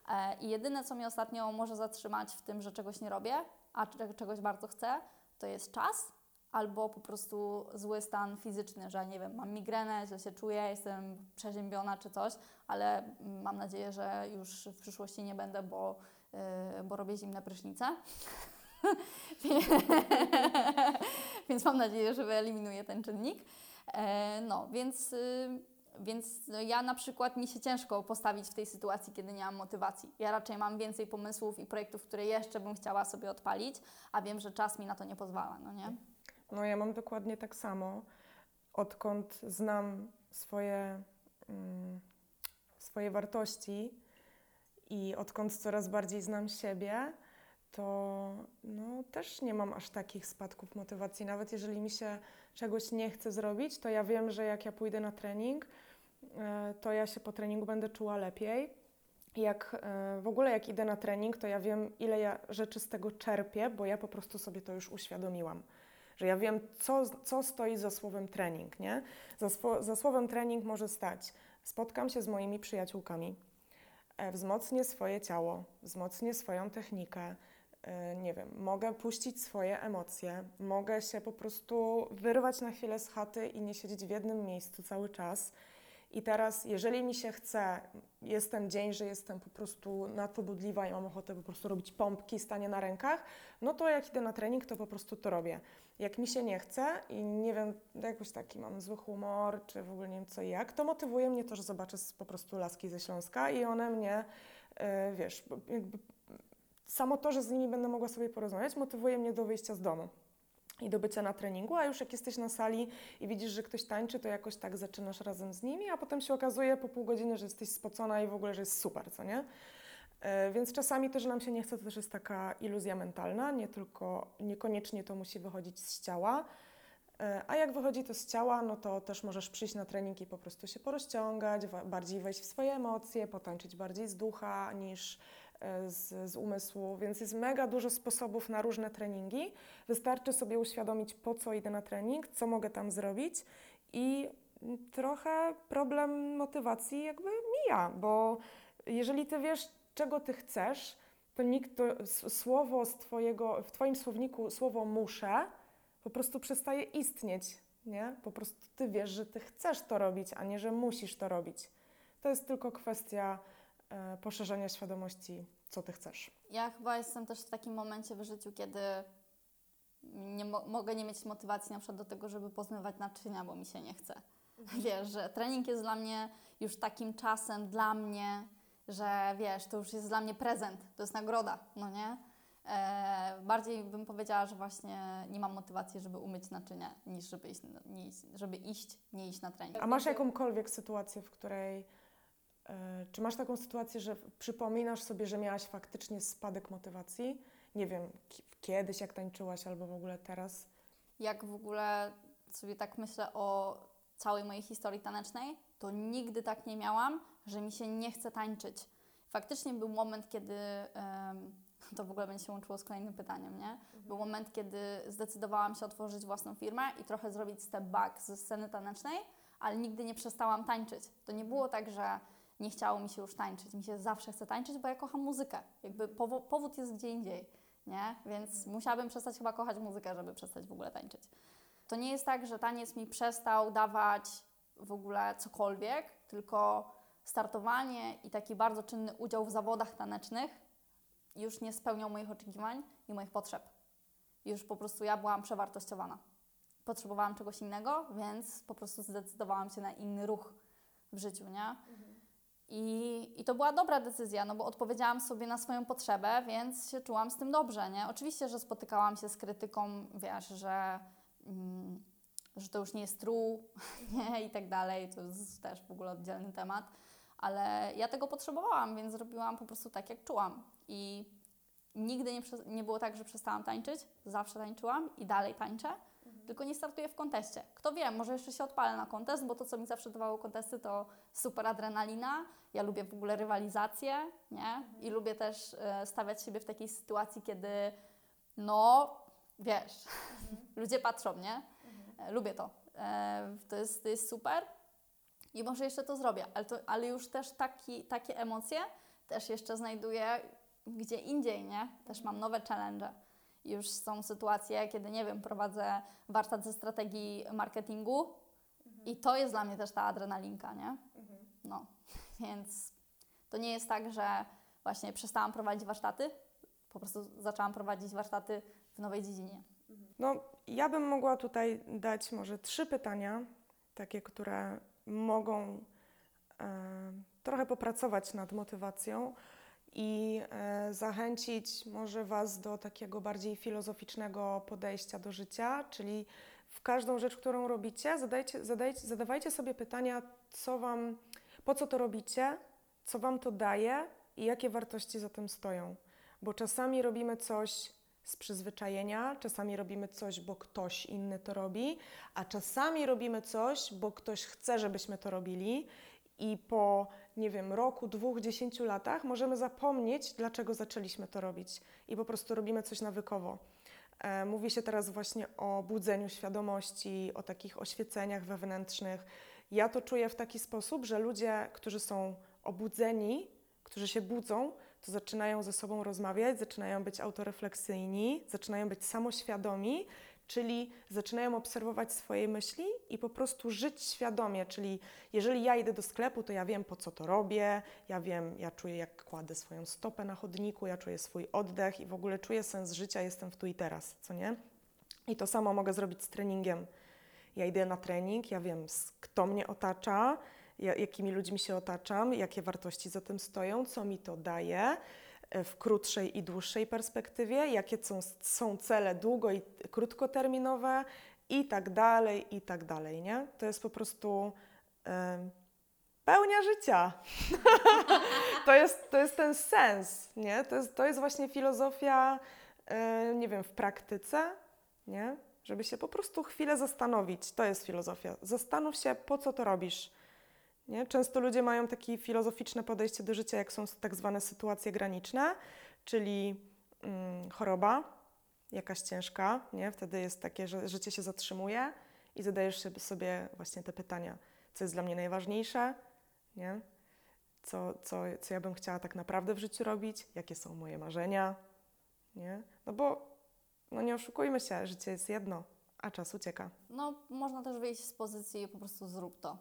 E, I jedyne, co mnie ostatnio może zatrzymać w tym, że czegoś nie robię, a cze- czegoś bardzo chcę, to jest czas albo po prostu zły stan fizyczny, że nie wiem, mam migrenę, że się czuję, jestem przeziębiona czy coś, ale mm, mam nadzieję, że już w przyszłości nie będę, bo, bo robię zimne prysznice. więc mam nadzieję, że wyeliminuję ten czynnik. E, no, więc, y, więc ja na przykład mi się ciężko postawić w tej sytuacji, kiedy nie mam motywacji. Ja raczej mam więcej pomysłów i projektów, które jeszcze bym chciała sobie odpalić, a wiem, że czas mi na to nie pozwala, no nie? No ja mam dokładnie tak samo. Odkąd znam swoje, mm, swoje wartości i odkąd coraz bardziej znam siebie, to no, też nie mam aż takich spadków motywacji. Nawet jeżeli mi się czegoś nie chce zrobić, to ja wiem, że jak ja pójdę na trening, e, to ja się po treningu będę czuła lepiej. Jak e, w ogóle jak idę na trening, to ja wiem, ile ja rzeczy z tego czerpię, bo ja po prostu sobie to już uświadomiłam że ja wiem, co, co stoi za słowem trening, nie? Za, za słowem trening może stać spotkam się z moimi przyjaciółkami, wzmocnię swoje ciało, wzmocnię swoją technikę, e, nie wiem, mogę puścić swoje emocje, mogę się po prostu wyrwać na chwilę z chaty i nie siedzieć w jednym miejscu cały czas. I teraz, jeżeli mi się chce, jest ten dzień, że jestem po prostu na to budliwa i mam ochotę po prostu robić pompki, stanie na rękach, no to jak idę na trening, to po prostu to robię. Jak mi się nie chce i nie wiem, jakoś taki mam zły humor, czy w ogóle nie wiem co i jak, to motywuje mnie to, że zobaczę po prostu laski ze Śląska i one mnie, e, wiesz, jakby samo to, że z nimi będę mogła sobie porozmawiać, motywuje mnie do wyjścia z domu i do bycia na treningu, a już jak jesteś na sali i widzisz, że ktoś tańczy, to jakoś tak zaczynasz razem z nimi, a potem się okazuje po pół godziny, że jesteś spocona i w ogóle, że jest super, co nie? E, Więc czasami to, że nam się nie chce, to też jest taka iluzja mentalna, nie tylko, niekoniecznie to musi wychodzić z ciała. E, A jak wychodzi to z ciała, no to też możesz przyjść na trening i po prostu się porozciągać, bardziej wejść w swoje emocje, potańczyć bardziej z ducha niż e, z, z umysłu, więc jest mega dużo sposobów na różne treningi. Wystarczy sobie uświadomić, po co idę na trening, co mogę tam zrobić i mm, trochę problem motywacji jakby mija, bo jeżeli ty wiesz, czego ty chcesz, to nikt to słowo z twojego, w twoim słowniku słowo muszę po prostu przestaje istnieć, nie? Po prostu ty wiesz, że ty chcesz to robić, a nie, że musisz to robić. To jest tylko kwestia e, poszerzenia świadomości, co ty chcesz. Ja chyba jestem też w takim momencie w życiu, kiedy nie mo- mogę nie mieć motywacji na przykład do tego, żeby pozmywać naczynia, bo mi się nie chce. Wiesz, że trening jest dla mnie już takim czasem dla mnie, że wiesz, to już jest dla mnie prezent, to jest nagroda, no nie? E, bardziej bym powiedziała, że właśnie nie mam motywacji, żeby umyć naczynia, niż żeby iść, nie, iść- żeby iść, nie iść na trening. A masz jakąkolwiek sytuację, w której. e, czy masz taką sytuację, że przypominasz sobie, że miałaś faktycznie spadek motywacji? Nie wiem, ki- kiedyś jak tańczyłaś, albo w ogóle teraz? jak w ogóle sobie tak myślę o całej mojej historii tanecznej, to nigdy tak nie miałam, że mi się nie chce tańczyć. Faktycznie był moment, kiedy to w ogóle będzie się łączyło z kolejnym pytaniem, nie? Był moment, kiedy zdecydowałam się otworzyć własną firmę i trochę zrobić step back ze sceny tanecznej, ale nigdy nie przestałam tańczyć. To nie było tak, że nie chciało mi się już tańczyć. Mi się zawsze chce tańczyć, bo ja kocham muzykę. Jakby powo- powód jest gdzie indziej, nie? Więc musiałabym przestać chyba kochać muzykę, żeby przestać w ogóle tańczyć. To nie jest tak, że taniec mi przestał dawać w ogóle cokolwiek, tylko startowanie i taki bardzo czynny udział w zawodach tanecznych już nie spełniał moich oczekiwań i moich potrzeb. Już po prostu ja byłam przewartościowana. Potrzebowałam czegoś innego, więc po prostu zdecydowałam się na inny ruch w życiu, nie? I, I to była dobra decyzja, no bo odpowiedziałam sobie na swoją potrzebę, więc się czułam z tym dobrze, nie? Oczywiście, że spotykałam się z krytyką, wiesz, że, mm, że to już nie jest true, nie? I tak dalej, to jest też w ogóle oddzielny temat, ale ja tego potrzebowałam, więc zrobiłam po prostu tak, jak czułam. I nigdy nie, nie było tak, że przestałam tańczyć, zawsze tańczyłam i dalej tańczę, tylko nie startuję w konteście. Kto wie, może jeszcze się odpalę na kontest, bo to, co mi zawsze dawało kontesty, to super adrenalina. Ja lubię w ogóle rywalizację, nie? I lubię też e, stawiać siebie w takiej sytuacji, kiedy no, wiesz, ludzie patrzą, nie? E, lubię to. E, to, jest, to jest super. I może jeszcze to zrobię, ale, to, ale już też taki, takie emocje też jeszcze znajduję gdzie indziej, nie? Też mam nowe challenge. Już są sytuacje, kiedy, nie wiem, prowadzę warsztat ze strategii marketingu i to jest dla mnie też ta adrenalinka, nie? No, więc to nie jest tak, że właśnie przestałam prowadzić warsztaty, po prostu zaczęłam prowadzić warsztaty w nowej dziedzinie. No, ja bym mogła tutaj dać może trzy pytania, takie, które mogą e, trochę popracować nad motywacją i e, zachęcić może Was do takiego bardziej filozoficznego podejścia do życia, czyli w każdą rzecz, którą robicie, zadajcie, zadajcie, zadawajcie sobie pytania, co Wam, po co to robicie, co Wam to daje i jakie wartości za tym stoją. Bo czasami robimy coś z przyzwyczajenia, czasami robimy coś, bo ktoś inny to robi, a czasami robimy coś, bo ktoś chce, żebyśmy to robili i po, nie wiem, roku, dwóch, dziesięciu latach możemy zapomnieć, dlaczego zaczęliśmy to robić i po prostu robimy coś nawykowo. E, Mówi się teraz właśnie o budzeniu świadomości, o takich oświeceniach wewnętrznych. Ja to czuję w taki sposób, że ludzie, którzy są obudzeni, którzy się budzą, to zaczynają ze sobą rozmawiać, zaczynają być autorefleksyjni, zaczynają być samoświadomi, czyli zaczynają obserwować swoje myśli i po prostu żyć świadomie. Czyli jeżeli ja idę do sklepu, to ja wiem po co to robię, ja wiem, ja czuję jak kładę swoją stopę na chodniku, ja czuję swój oddech i w ogóle czuję sens życia, jestem w tu i teraz, co nie? I to samo mogę zrobić z treningiem. Ja idę na trening, ja wiem, kto mnie otacza, jakimi ludźmi się otaczam, jakie wartości za tym stoją, co mi to daje e, w krótszej i dłuższej perspektywie, jakie są, są cele długo i krótkoterminowe i tak dalej, i tak dalej, nie? To jest po prostu em, pełnia życia. to, jest, to jest ten sens, nie? To jest, to jest właśnie filozofia, e, nie wiem, w praktyce, nie? żeby się po prostu chwilę zastanowić. To jest filozofia. Zastanów się, po co to robisz. Nie? Często ludzie mają takie filozoficzne podejście do życia, jak są tak zwane sytuacje graniczne, czyli mm, choroba, jakaś ciężka, nie? wtedy jest takie, że życie się zatrzymuje i zadajesz sobie- właśnie te pytania, co jest dla mnie najważniejsze, nie? Co, co, co ja bym chciała tak naprawdę w życiu robić, jakie są moje marzenia, nie? No bo no nie oszukujmy się, życie jest jedno, a czas ucieka. No, można też wyjść z pozycji po prostu zrób to.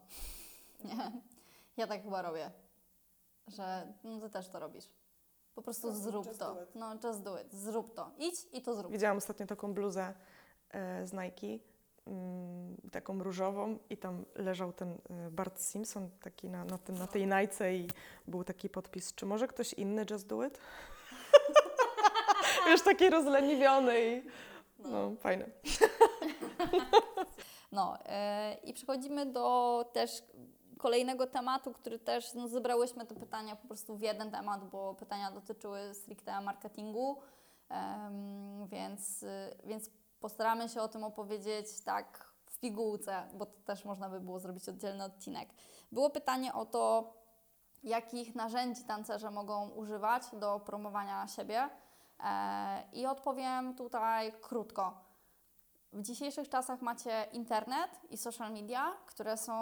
Nie? Ja tak chyba robię, że no ty też to robisz. Po prostu prostu zrób just to. do it. No, just do it. Zrób to. Idź i to zrób. Widziałam ostatnio taką bluzę e, z Nike, mm, taką różową i tam leżał ten e, Bart Simpson taki na, na, tym, na tej Nike i był taki podpis, czy może ktoś inny just do it? Już taki rozleniwiony i no, fajne. No e, i przechodzimy do też kolejnego tematu, który też no, zebrałyśmy te pytania po prostu w jeden temat, bo pytania dotyczyły stricte marketingu, em, więc, więc postaramy się o tym opowiedzieć tak w pigułce, bo to też można by było zrobić oddzielny odcinek. Było pytanie o to, jakich narzędzi tancerze mogą używać do promowania siebie e, i odpowiem tutaj krótko. W dzisiejszych czasach macie internet i social media, które są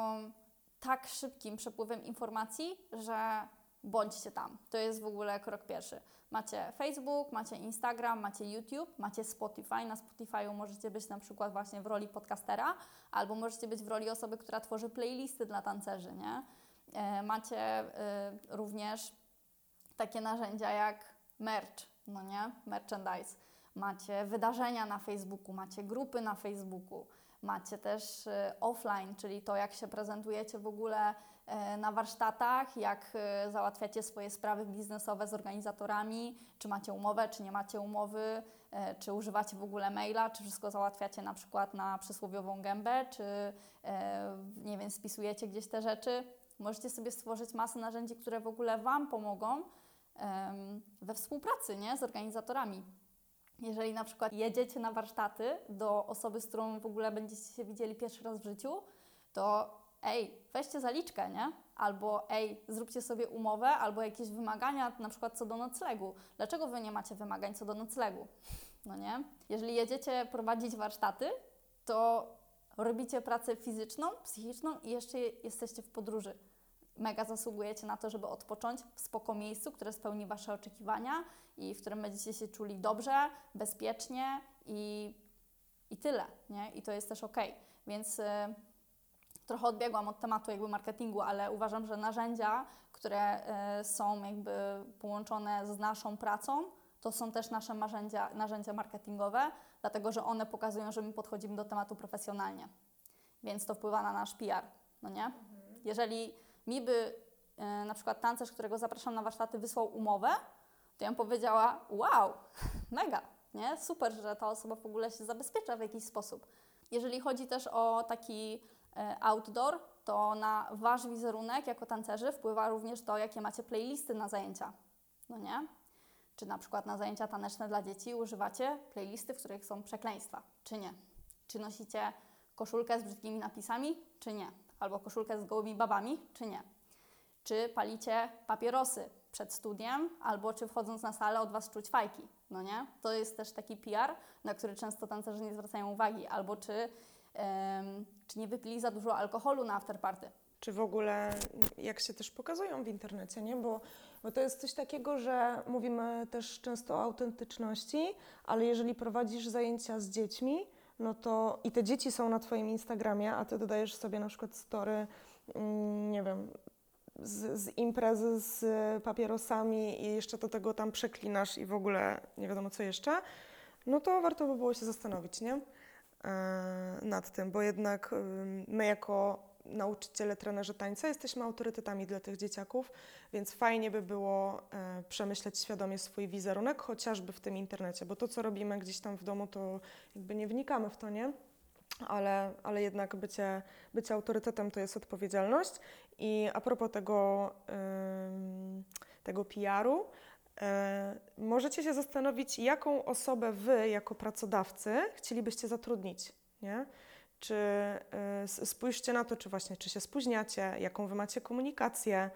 tak szybkim przepływem informacji, że bądźcie tam. To jest w ogóle krok pierwszy. Macie Facebook, macie Instagram, macie YouTube, macie Spotify. Na Spotify'u możecie być na przykład właśnie w roli podcastera, albo możecie być w roli osoby, która tworzy playlisty dla tancerzy, nie? E, Macie e, również takie narzędzia jak merch, no nie? Merchandise. Macie wydarzenia na Facebooku, macie grupy na Facebooku, macie też e, offline, czyli to, jak się prezentujecie w ogóle e, na warsztatach, jak e, załatwiacie swoje sprawy biznesowe z organizatorami, czy macie umowę, czy nie macie umowy, e, czy używacie w ogóle maila, czy wszystko załatwiacie na przykład na przysłowiową gębę, czy e, nie wiem, spisujecie gdzieś te rzeczy. Możecie sobie stworzyć masę narzędzi, które w ogóle Wam pomogą we współpracy nie? z organizatorami. Jeżeli na przykład jedziecie na warsztaty do osoby, z którą w ogóle będziecie się widzieli pierwszy raz w życiu, to ej, weźcie zaliczkę, nie? Albo ej, zróbcie sobie umowę, albo jakieś wymagania, na przykład co do noclegu. Dlaczego Wy nie macie wymagań co do noclegu? No nie? Jeżeli jedziecie prowadzić warsztaty, to robicie pracę fizyczną, psychiczną i jeszcze jesteście w podróży. Mega zasługujecie na to, żeby odpocząć w spoko miejscu, które spełni Wasze oczekiwania i w którym będziecie się czuli dobrze, bezpiecznie i, i tyle, nie? I to jest też ok. Więc y, trochę odbiegłam od tematu jakby marketingu, ale uważam, że narzędzia, które y, są jakby połączone z naszą pracą, to są też nasze narzędzia, narzędzia marketingowe, dlatego że one pokazują, że my podchodzimy do tematu profesjonalnie. Więc to wpływa na nasz PR, no nie? Jeżeli mi by y, na przykład tancerz, którego zapraszam na warsztaty, wysłał umowę, to ja bym powiedziała, wow, mega, nie? Super, że ta osoba w ogóle się zabezpiecza w jakiś sposób. Jeżeli chodzi też o taki e, outdoor, to na Wasz wizerunek jako tancerzy wpływa również to, jakie macie playlisty na zajęcia, no nie? Czy na przykład na zajęcia taneczne dla dzieci używacie playlisty, w których są przekleństwa, czy nie? Czy nosicie koszulkę z brzydkimi napisami, czy nie? Albo koszulkę z gołymi babami, czy nie? Czy palicie papierosy przed studiem, albo czy wchodząc na salę od Was czuć fajki, no nie? To jest też taki PR, na który często tancerze nie zwracają uwagi, albo czy, czy nie wypili za dużo alkoholu na afterparty. Czy w ogóle jak się też pokazują w internecie, nie? Bo, bo to jest coś takiego, że mówimy też często o autentyczności, ale jeżeli prowadzisz zajęcia z dziećmi, no to i te dzieci są na Twoim Instagramie, a Ty dodajesz sobie na przykład story, mm, nie wiem, z, z imprezy z papierosami i jeszcze do tego tam przeklinasz i w ogóle nie wiadomo co jeszcze, no to warto by było się zastanowić, nie? E, nad tym, bo jednak my jako nauczyciele, trenerzy tańca jesteśmy autorytetami dla tych dzieciaków, więc fajnie by było e, przemyśleć świadomie swój wizerunek, chociażby w tym internecie, bo to, co robimy gdzieś tam w domu, to jakby nie wnikamy w to, nie? Ale, ale jednak bycie, bycie autorytetem to jest odpowiedzialność. I a propos tego, ym, tego PR-u, E, możecie się zastanowić, jaką osobę wy, jako pracodawcy, chcielibyście zatrudnić. Nie? Czy s- spójrzcie na to, czy właśnie czy się spóźniacie, jaką wy macie komunikację, e,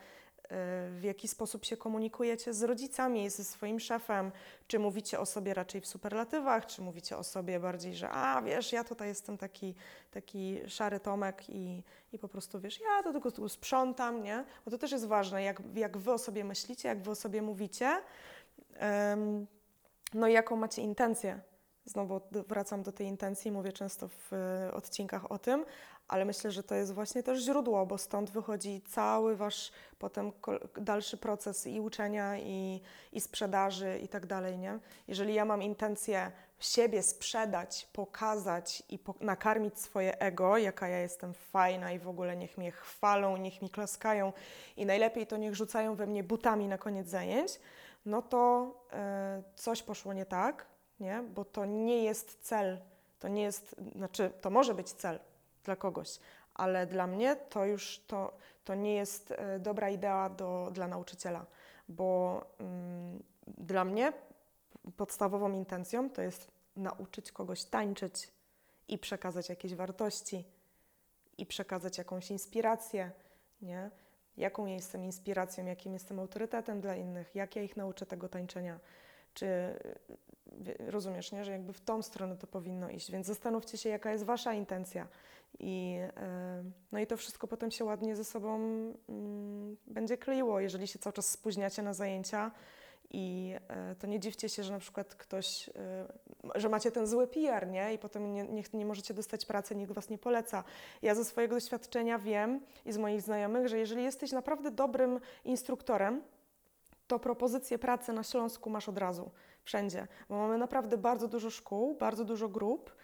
w jaki sposób się komunikujecie z rodzicami, ze swoim szefem, czy mówicie o sobie raczej w superlatywach, czy mówicie o sobie bardziej, że a wiesz, ja tutaj jestem taki, taki szary Tomek i, i po prostu wiesz, ja to tylko tu sprzątam, nie? Bo to też jest ważne, jak, jak wy o sobie myślicie, jak wy o sobie mówicie, no i jaką macie intencję. Znowu wracam do tej intencji, mówię często w e, odcinkach o tym, ale myślę, że to jest właśnie też źródło, bo stąd wychodzi cały wasz potem dalszy proces i uczenia, i, i sprzedaży i tak dalej, nie? Jeżeli ja mam intencję siebie sprzedać, pokazać i po- nakarmić swoje ego, jaka ja jestem fajna i w ogóle niech mnie chwalą, niech mi klaskają i najlepiej to niech rzucają we mnie butami na koniec zajęć, no to e, coś poszło nie tak, nie? Bo to nie jest cel, to nie jest, znaczy to może być cel dla kogoś, ale dla mnie to już to, to nie jest e, dobra idea do, dla nauczyciela, bo mm, dla mnie podstawową intencją to jest nauczyć kogoś tańczyć i przekazać jakieś wartości i przekazać jakąś inspirację, nie? Jaką ja jestem inspiracją, jakim jestem autorytetem dla innych, jak ja ich nauczę tego tańczenia. Czy rozumiesz, nie? że jakby w tą stronę to powinno iść. Więc zastanówcie się, jaka jest wasza intencja. I, e, no i to wszystko potem się ładnie ze sobą mm, będzie kleiło, jeżeli się cały czas spóźniacie na zajęcia. I e, to nie dziwcie się, że na przykład ktoś, e, że macie ten zły PR, nie? I potem nie, nie, nie możecie dostać pracy, nikt was nie poleca. Ja ze swojego doświadczenia wiem i z moich znajomych, że jeżeli jesteś naprawdę dobrym instruktorem, to propozycje pracy na Śląsku masz od razu, wszędzie, bo mamy naprawdę bardzo dużo szkół, bardzo dużo grup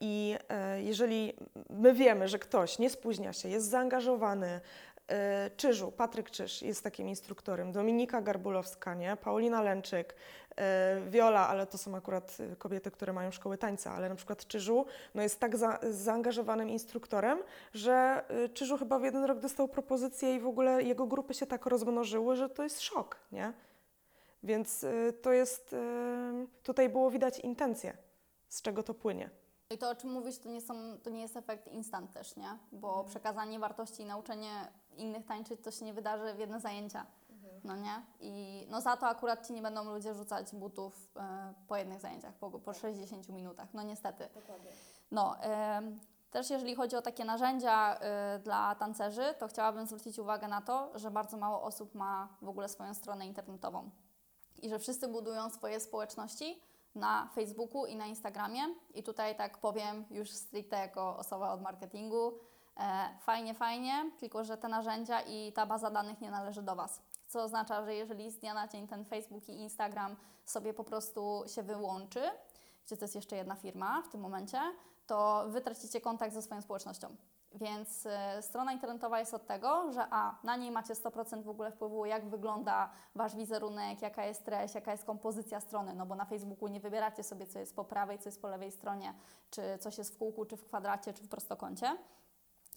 i e, jeżeli my wiemy, że ktoś nie spóźnia się, jest zaangażowany, e, Czyżu, Patryk Czyż jest takim instruktorem, Dominika Garbulowska, nie? Paulina Lęczyk, e, Wiola, ale to są akurat kobiety, które mają szkoły tańca, ale na przykład Czyżu no jest tak za, zaangażowanym instruktorem, że Czyżu chyba w jeden rok dostał propozycję i w ogóle jego grupy się tak rozmnożyły, że to jest szok, nie? Więc y, to jest, y, tutaj było widać intencje, z czego to płynie. I to, o czym mówisz, to nie, są, to nie jest efekt instant też, nie? Bo Mhm. przekazanie wartości i nauczenie innych tańczyć to się nie wydarzy w jedne zajęcia, Mhm. no nie? I no za to akurat Ci nie będą ludzie rzucać butów e, po jednych zajęciach, po, po 60 minutach, no niestety. No, em, też jeżeli chodzi o takie narzędzia y, dla tancerzy, to chciałabym zwrócić uwagę na to, że bardzo mało osób ma w ogóle swoją stronę internetową i że wszyscy budują swoje społeczności na Facebooku i na Instagramie. I tutaj tak powiem już stricte jako osoba od marketingu, e, fajnie, fajnie, tylko że te narzędzia i ta baza danych nie należy do Was. Co oznacza, że jeżeli z dnia na dzień ten Facebook i Instagram sobie po prostu się wyłączy, gdzie to jest jeszcze jedna firma w tym momencie, to Wy tracicie kontakt ze swoją społecznością. Więc e, strona internetowa jest od tego, że a, na niej macie 100% w ogóle wpływu, jak wygląda Wasz wizerunek, jaka jest treść, jaka jest kompozycja strony, no bo na Facebooku nie wybieracie sobie, co jest po prawej, co jest po lewej stronie, czy coś jest w kółku, czy w kwadracie, czy w prostokącie.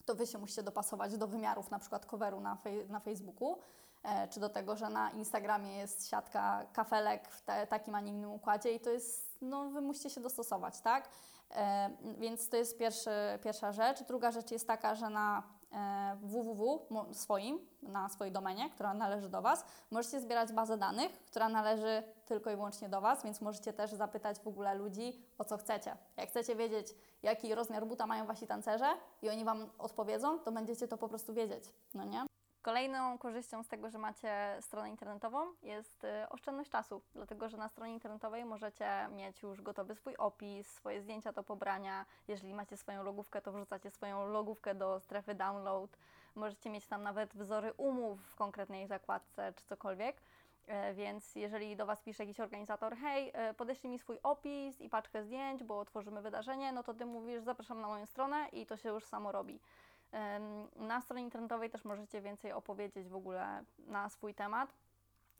To Wy się musicie dopasować do wymiarów na przykład coveru na, fej- na Facebooku, e, czy do tego, że na Instagramie jest siatka kafelek w te, takim, a nie innym układzie i to jest, no Wy musicie się dostosować, tak? E, więc to jest pierwszy, pierwsza rzecz. Druga rzecz jest taka, że na e, www mo- swoim, na swojej domenie, która należy do Was, możecie zbierać bazę danych, która należy tylko i wyłącznie do Was, więc możecie też zapytać w ogóle ludzi, o co chcecie. Jak chcecie wiedzieć, jaki rozmiar buta mają Wasi tancerze i oni Wam odpowiedzą, to będziecie to po prostu wiedzieć, no nie? Kolejną korzyścią z tego, że macie stronę internetową jest y, oszczędność czasu, dlatego że na stronie internetowej możecie mieć już gotowy swój opis, swoje zdjęcia do pobrania. Jeżeli macie swoją logówkę, to wrzucacie swoją logówkę do strefy download. Możecie mieć tam nawet wzory umów w konkretnej zakładce czy cokolwiek. E, Więc jeżeli do Was pisze jakiś organizator, hej, e, podeślij mi swój opis i paczkę zdjęć, bo tworzymy wydarzenie, no to Ty mówisz, zapraszam na moją stronę i to się już samo robi. Na stronie internetowej też możecie więcej opowiedzieć w ogóle na swój temat.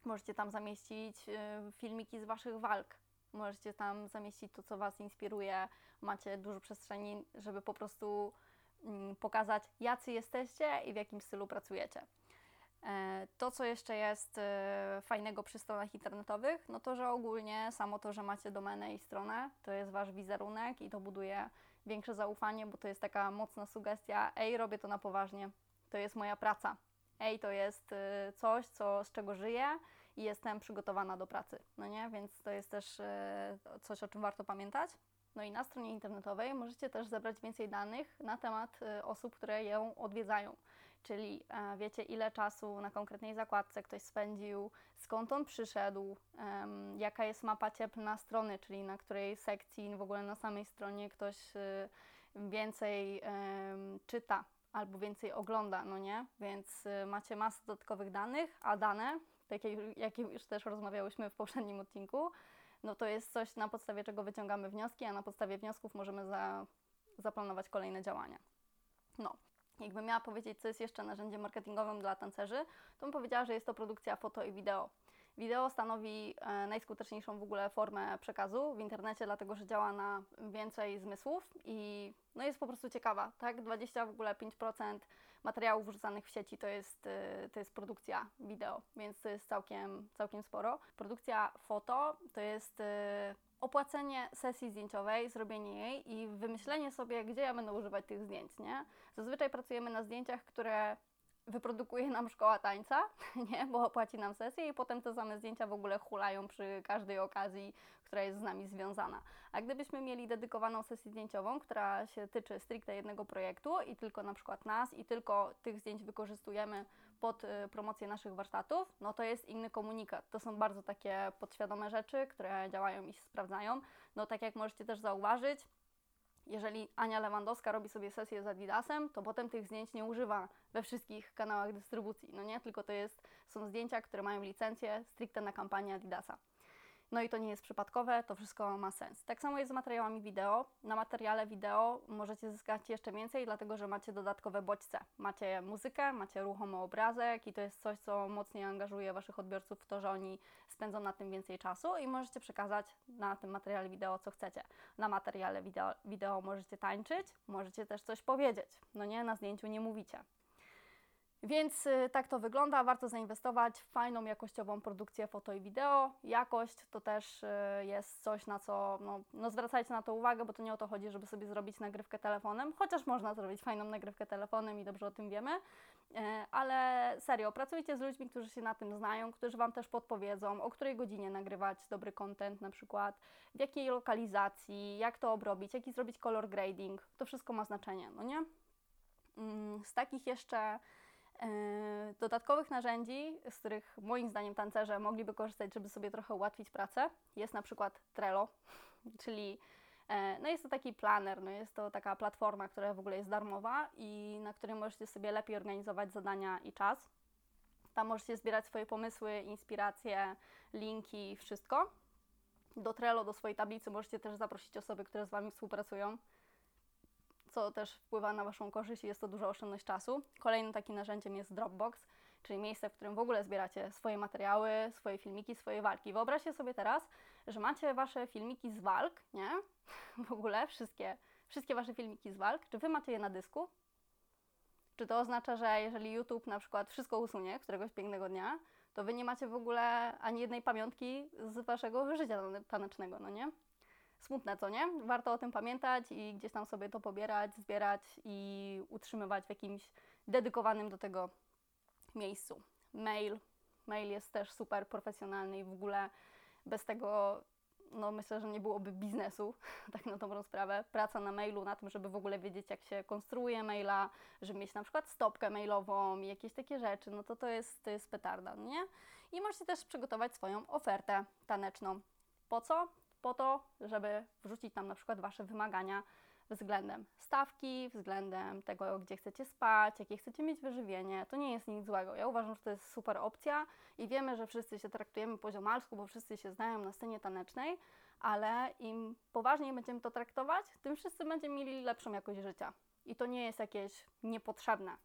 Możecie tam zamieścić e, filmiki z Waszych walk. Możecie tam zamieścić to, co Was inspiruje. Macie dużo przestrzeni, żeby po prostu mm, pokazać, jacy jesteście i w jakim stylu pracujecie. E, To, co jeszcze jest e, fajnego przy stronach internetowych, no to, że ogólnie samo to, że macie domenę i stronę, to jest wasz wizerunek i to buduje większe zaufanie, bo to jest taka mocna sugestia, ej, robię to na poważnie, to jest moja praca, ej, to jest e, coś, co, z czego żyję i jestem przygotowana do pracy, no nie? Więc to jest też e, coś, o czym warto pamiętać. No i na stronie internetowej możecie też zebrać więcej danych na temat e, osób, które ją odwiedzają. Czyli e, wiecie, ile czasu na konkretnej zakładce ktoś spędził, skąd on przyszedł, jaka jest mapa cieplna strony, czyli na której sekcji, w ogóle na samej stronie ktoś e, więcej czyta albo więcej ogląda, no nie? Więc e, macie masę dodatkowych danych, a dane, tak jak, jak już też rozmawiałyśmy w poprzednim odcinku, no to jest coś, na podstawie czego wyciągamy wnioski, a na podstawie wniosków możemy za, zaplanować kolejne działania. No, jakbym miała powiedzieć, co jest jeszcze narzędziem marketingowym dla tancerzy, to bym powiedziała, że jest to produkcja foto i wideo. Wideo stanowi e, najskuteczniejszą w ogóle formę przekazu w internecie, dlatego że działa na więcej zmysłów i no jest po prostu ciekawa, tak? 20 w ogóle 5% materiałów wrzucanych w sieci to jest, e, to jest produkcja wideo, więc to jest całkiem, całkiem sporo. Produkcja foto to jest e, opłacenie sesji zdjęciowej, zrobienie jej i wymyślenie sobie, gdzie ja będę używać tych zdjęć, nie? Zazwyczaj pracujemy na zdjęciach, które wyprodukuje nam szkoła tańca, nie? Bo opłaci nam sesję i potem te same zdjęcia w ogóle hulają przy każdej okazji, która jest z nami związana. A gdybyśmy mieli dedykowaną sesję zdjęciową, która się tyczy stricte jednego projektu i tylko na przykład nas i tylko tych zdjęć wykorzystujemy pod y, promocję naszych warsztatów, no to jest inny komunikat. To są bardzo takie podświadome rzeczy, które działają i się sprawdzają. No tak jak możecie też zauważyć, jeżeli Ania Lewandowska robi sobie sesję z Adidasem, to potem tych zdjęć nie używa we wszystkich kanałach dystrybucji, no nie? Tylko to jest, są zdjęcia, które mają licencję stricte na kampanię Adidasa. No i to nie jest przypadkowe, to wszystko ma sens. Tak samo jest z materiałami wideo. Na materiale wideo możecie zyskać jeszcze więcej, dlatego że macie dodatkowe bodźce. Macie muzykę, macie ruchomy obrazek i to jest coś, co mocniej angażuje Waszych odbiorców w to, że oni spędzą na tym więcej czasu i możecie przekazać na tym materiale wideo, co chcecie. Na materiale wideo, wideo możecie tańczyć, możecie też coś powiedzieć. No nie, na zdjęciu nie mówicie. Więc y, tak to wygląda. Warto zainwestować w fajną, jakościową produkcję foto i wideo. Jakość to też y, jest coś, na co no, no zwracajcie na to uwagę, bo to nie o to chodzi, żeby sobie zrobić nagrywkę telefonem, chociaż można zrobić fajną nagrywkę telefonem i dobrze o tym wiemy. E, Ale serio, pracujcie z ludźmi, którzy się na tym znają, którzy Wam też podpowiedzą, o której godzinie nagrywać dobry content na przykład, w jakiej lokalizacji, jak to obrobić, jaki zrobić color grading. To wszystko ma znaczenie, no nie? Mm, Z takich jeszcze dodatkowych narzędzi, z których moim zdaniem tancerze mogliby korzystać, żeby sobie trochę ułatwić pracę, jest na przykład Trello, czyli e, no jest to taki planer, no jest to taka platforma, która w ogóle jest darmowa i na której możecie sobie lepiej organizować zadania i czas. Tam możecie zbierać swoje pomysły, inspiracje, linki, wszystko. Do Trello, do swojej tablicy możecie też zaprosić osoby, które z Wami współpracują co też wpływa na Waszą korzyść i jest to duża oszczędność czasu. Kolejnym takim narzędziem jest Dropbox, czyli miejsce, w którym w ogóle zbieracie swoje materiały, swoje filmiki, swoje walki. Wyobraźcie sobie teraz, że macie Wasze filmiki z walk, nie? W ogóle wszystkie, wszystkie Wasze filmiki z walk. Czy Wy macie je na dysku? Czy to oznacza, że jeżeli YouTube na przykład wszystko usunie któregoś pięknego dnia, to Wy nie macie w ogóle ani jednej pamiątki z Waszego życia tanecznego, no nie? Smutne, co nie? Warto o tym pamiętać i gdzieś tam sobie to pobierać, zbierać i utrzymywać w jakimś dedykowanym do tego miejscu. Mail. Mail jest też super profesjonalny i w ogóle bez tego no myślę, że nie byłoby biznesu, tak na dobrą sprawę. Praca na mailu, na tym, żeby w ogóle wiedzieć, jak się konstruuje maila, żeby mieć na przykład stopkę mailową i jakieś takie rzeczy, no to to jest, to jest petarda, no nie? I możecie też przygotować swoją ofertę taneczną. Po co? Po to, żeby wrzucić tam na przykład Wasze wymagania względem stawki, względem tego, gdzie chcecie spać, jakie chcecie mieć wyżywienie. To nie jest nic złego. Ja uważam, że to jest super opcja i wiemy, że wszyscy się traktujemy poziomalsku, bo wszyscy się znają na scenie tanecznej, ale im poważniej będziemy to traktować, tym wszyscy będziemy mieli lepszą jakość życia. I to nie jest jakieś niepotrzebne.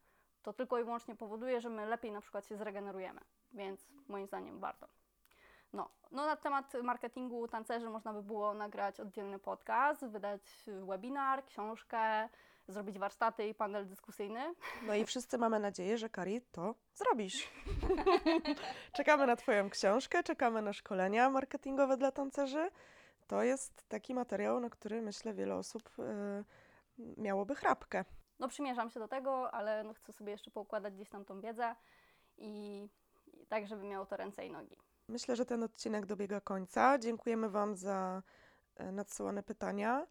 To tylko i wyłącznie powoduje, że my lepiej na przykład się zregenerujemy. Więc moim zdaniem warto. No, no na temat marketingu tancerzy można by było nagrać oddzielny podcast, wydać webinar, książkę, zrobić warsztaty i panel dyskusyjny. No i wszyscy mamy nadzieję, że Kari to zrobisz. czekamy na Twoją książkę, czekamy na szkolenia marketingowe dla tancerzy. To jest taki materiał, na który myślę wiele osób y, miałoby chrapkę. No przymierzam się do tego, ale no chcę sobie jeszcze poukładać gdzieś tam tą wiedzę i, i tak, żeby miało to ręce i nogi. Myślę, że ten odcinek dobiega końca. Dziękujemy Wam za e, nadsyłane pytania.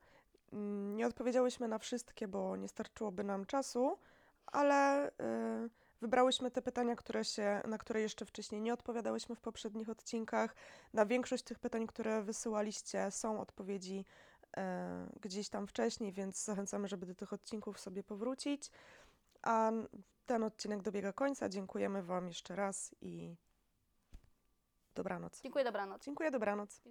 Mm, Nie odpowiedziałyśmy na wszystkie, bo nie starczyłoby nam czasu, ale e, wybrałyśmy te pytania, które się, na które jeszcze wcześniej nie odpowiadałyśmy w poprzednich odcinkach. Na większość tych pytań, które wysyłaliście, są odpowiedzi e, gdzieś tam wcześniej, więc zachęcamy, żeby do tych odcinków sobie powrócić. A ten odcinek dobiega końca. Dziękujemy Wam jeszcze raz i dobranoc. Dziękuję, dobranoc. Dziękuję, dobranoc.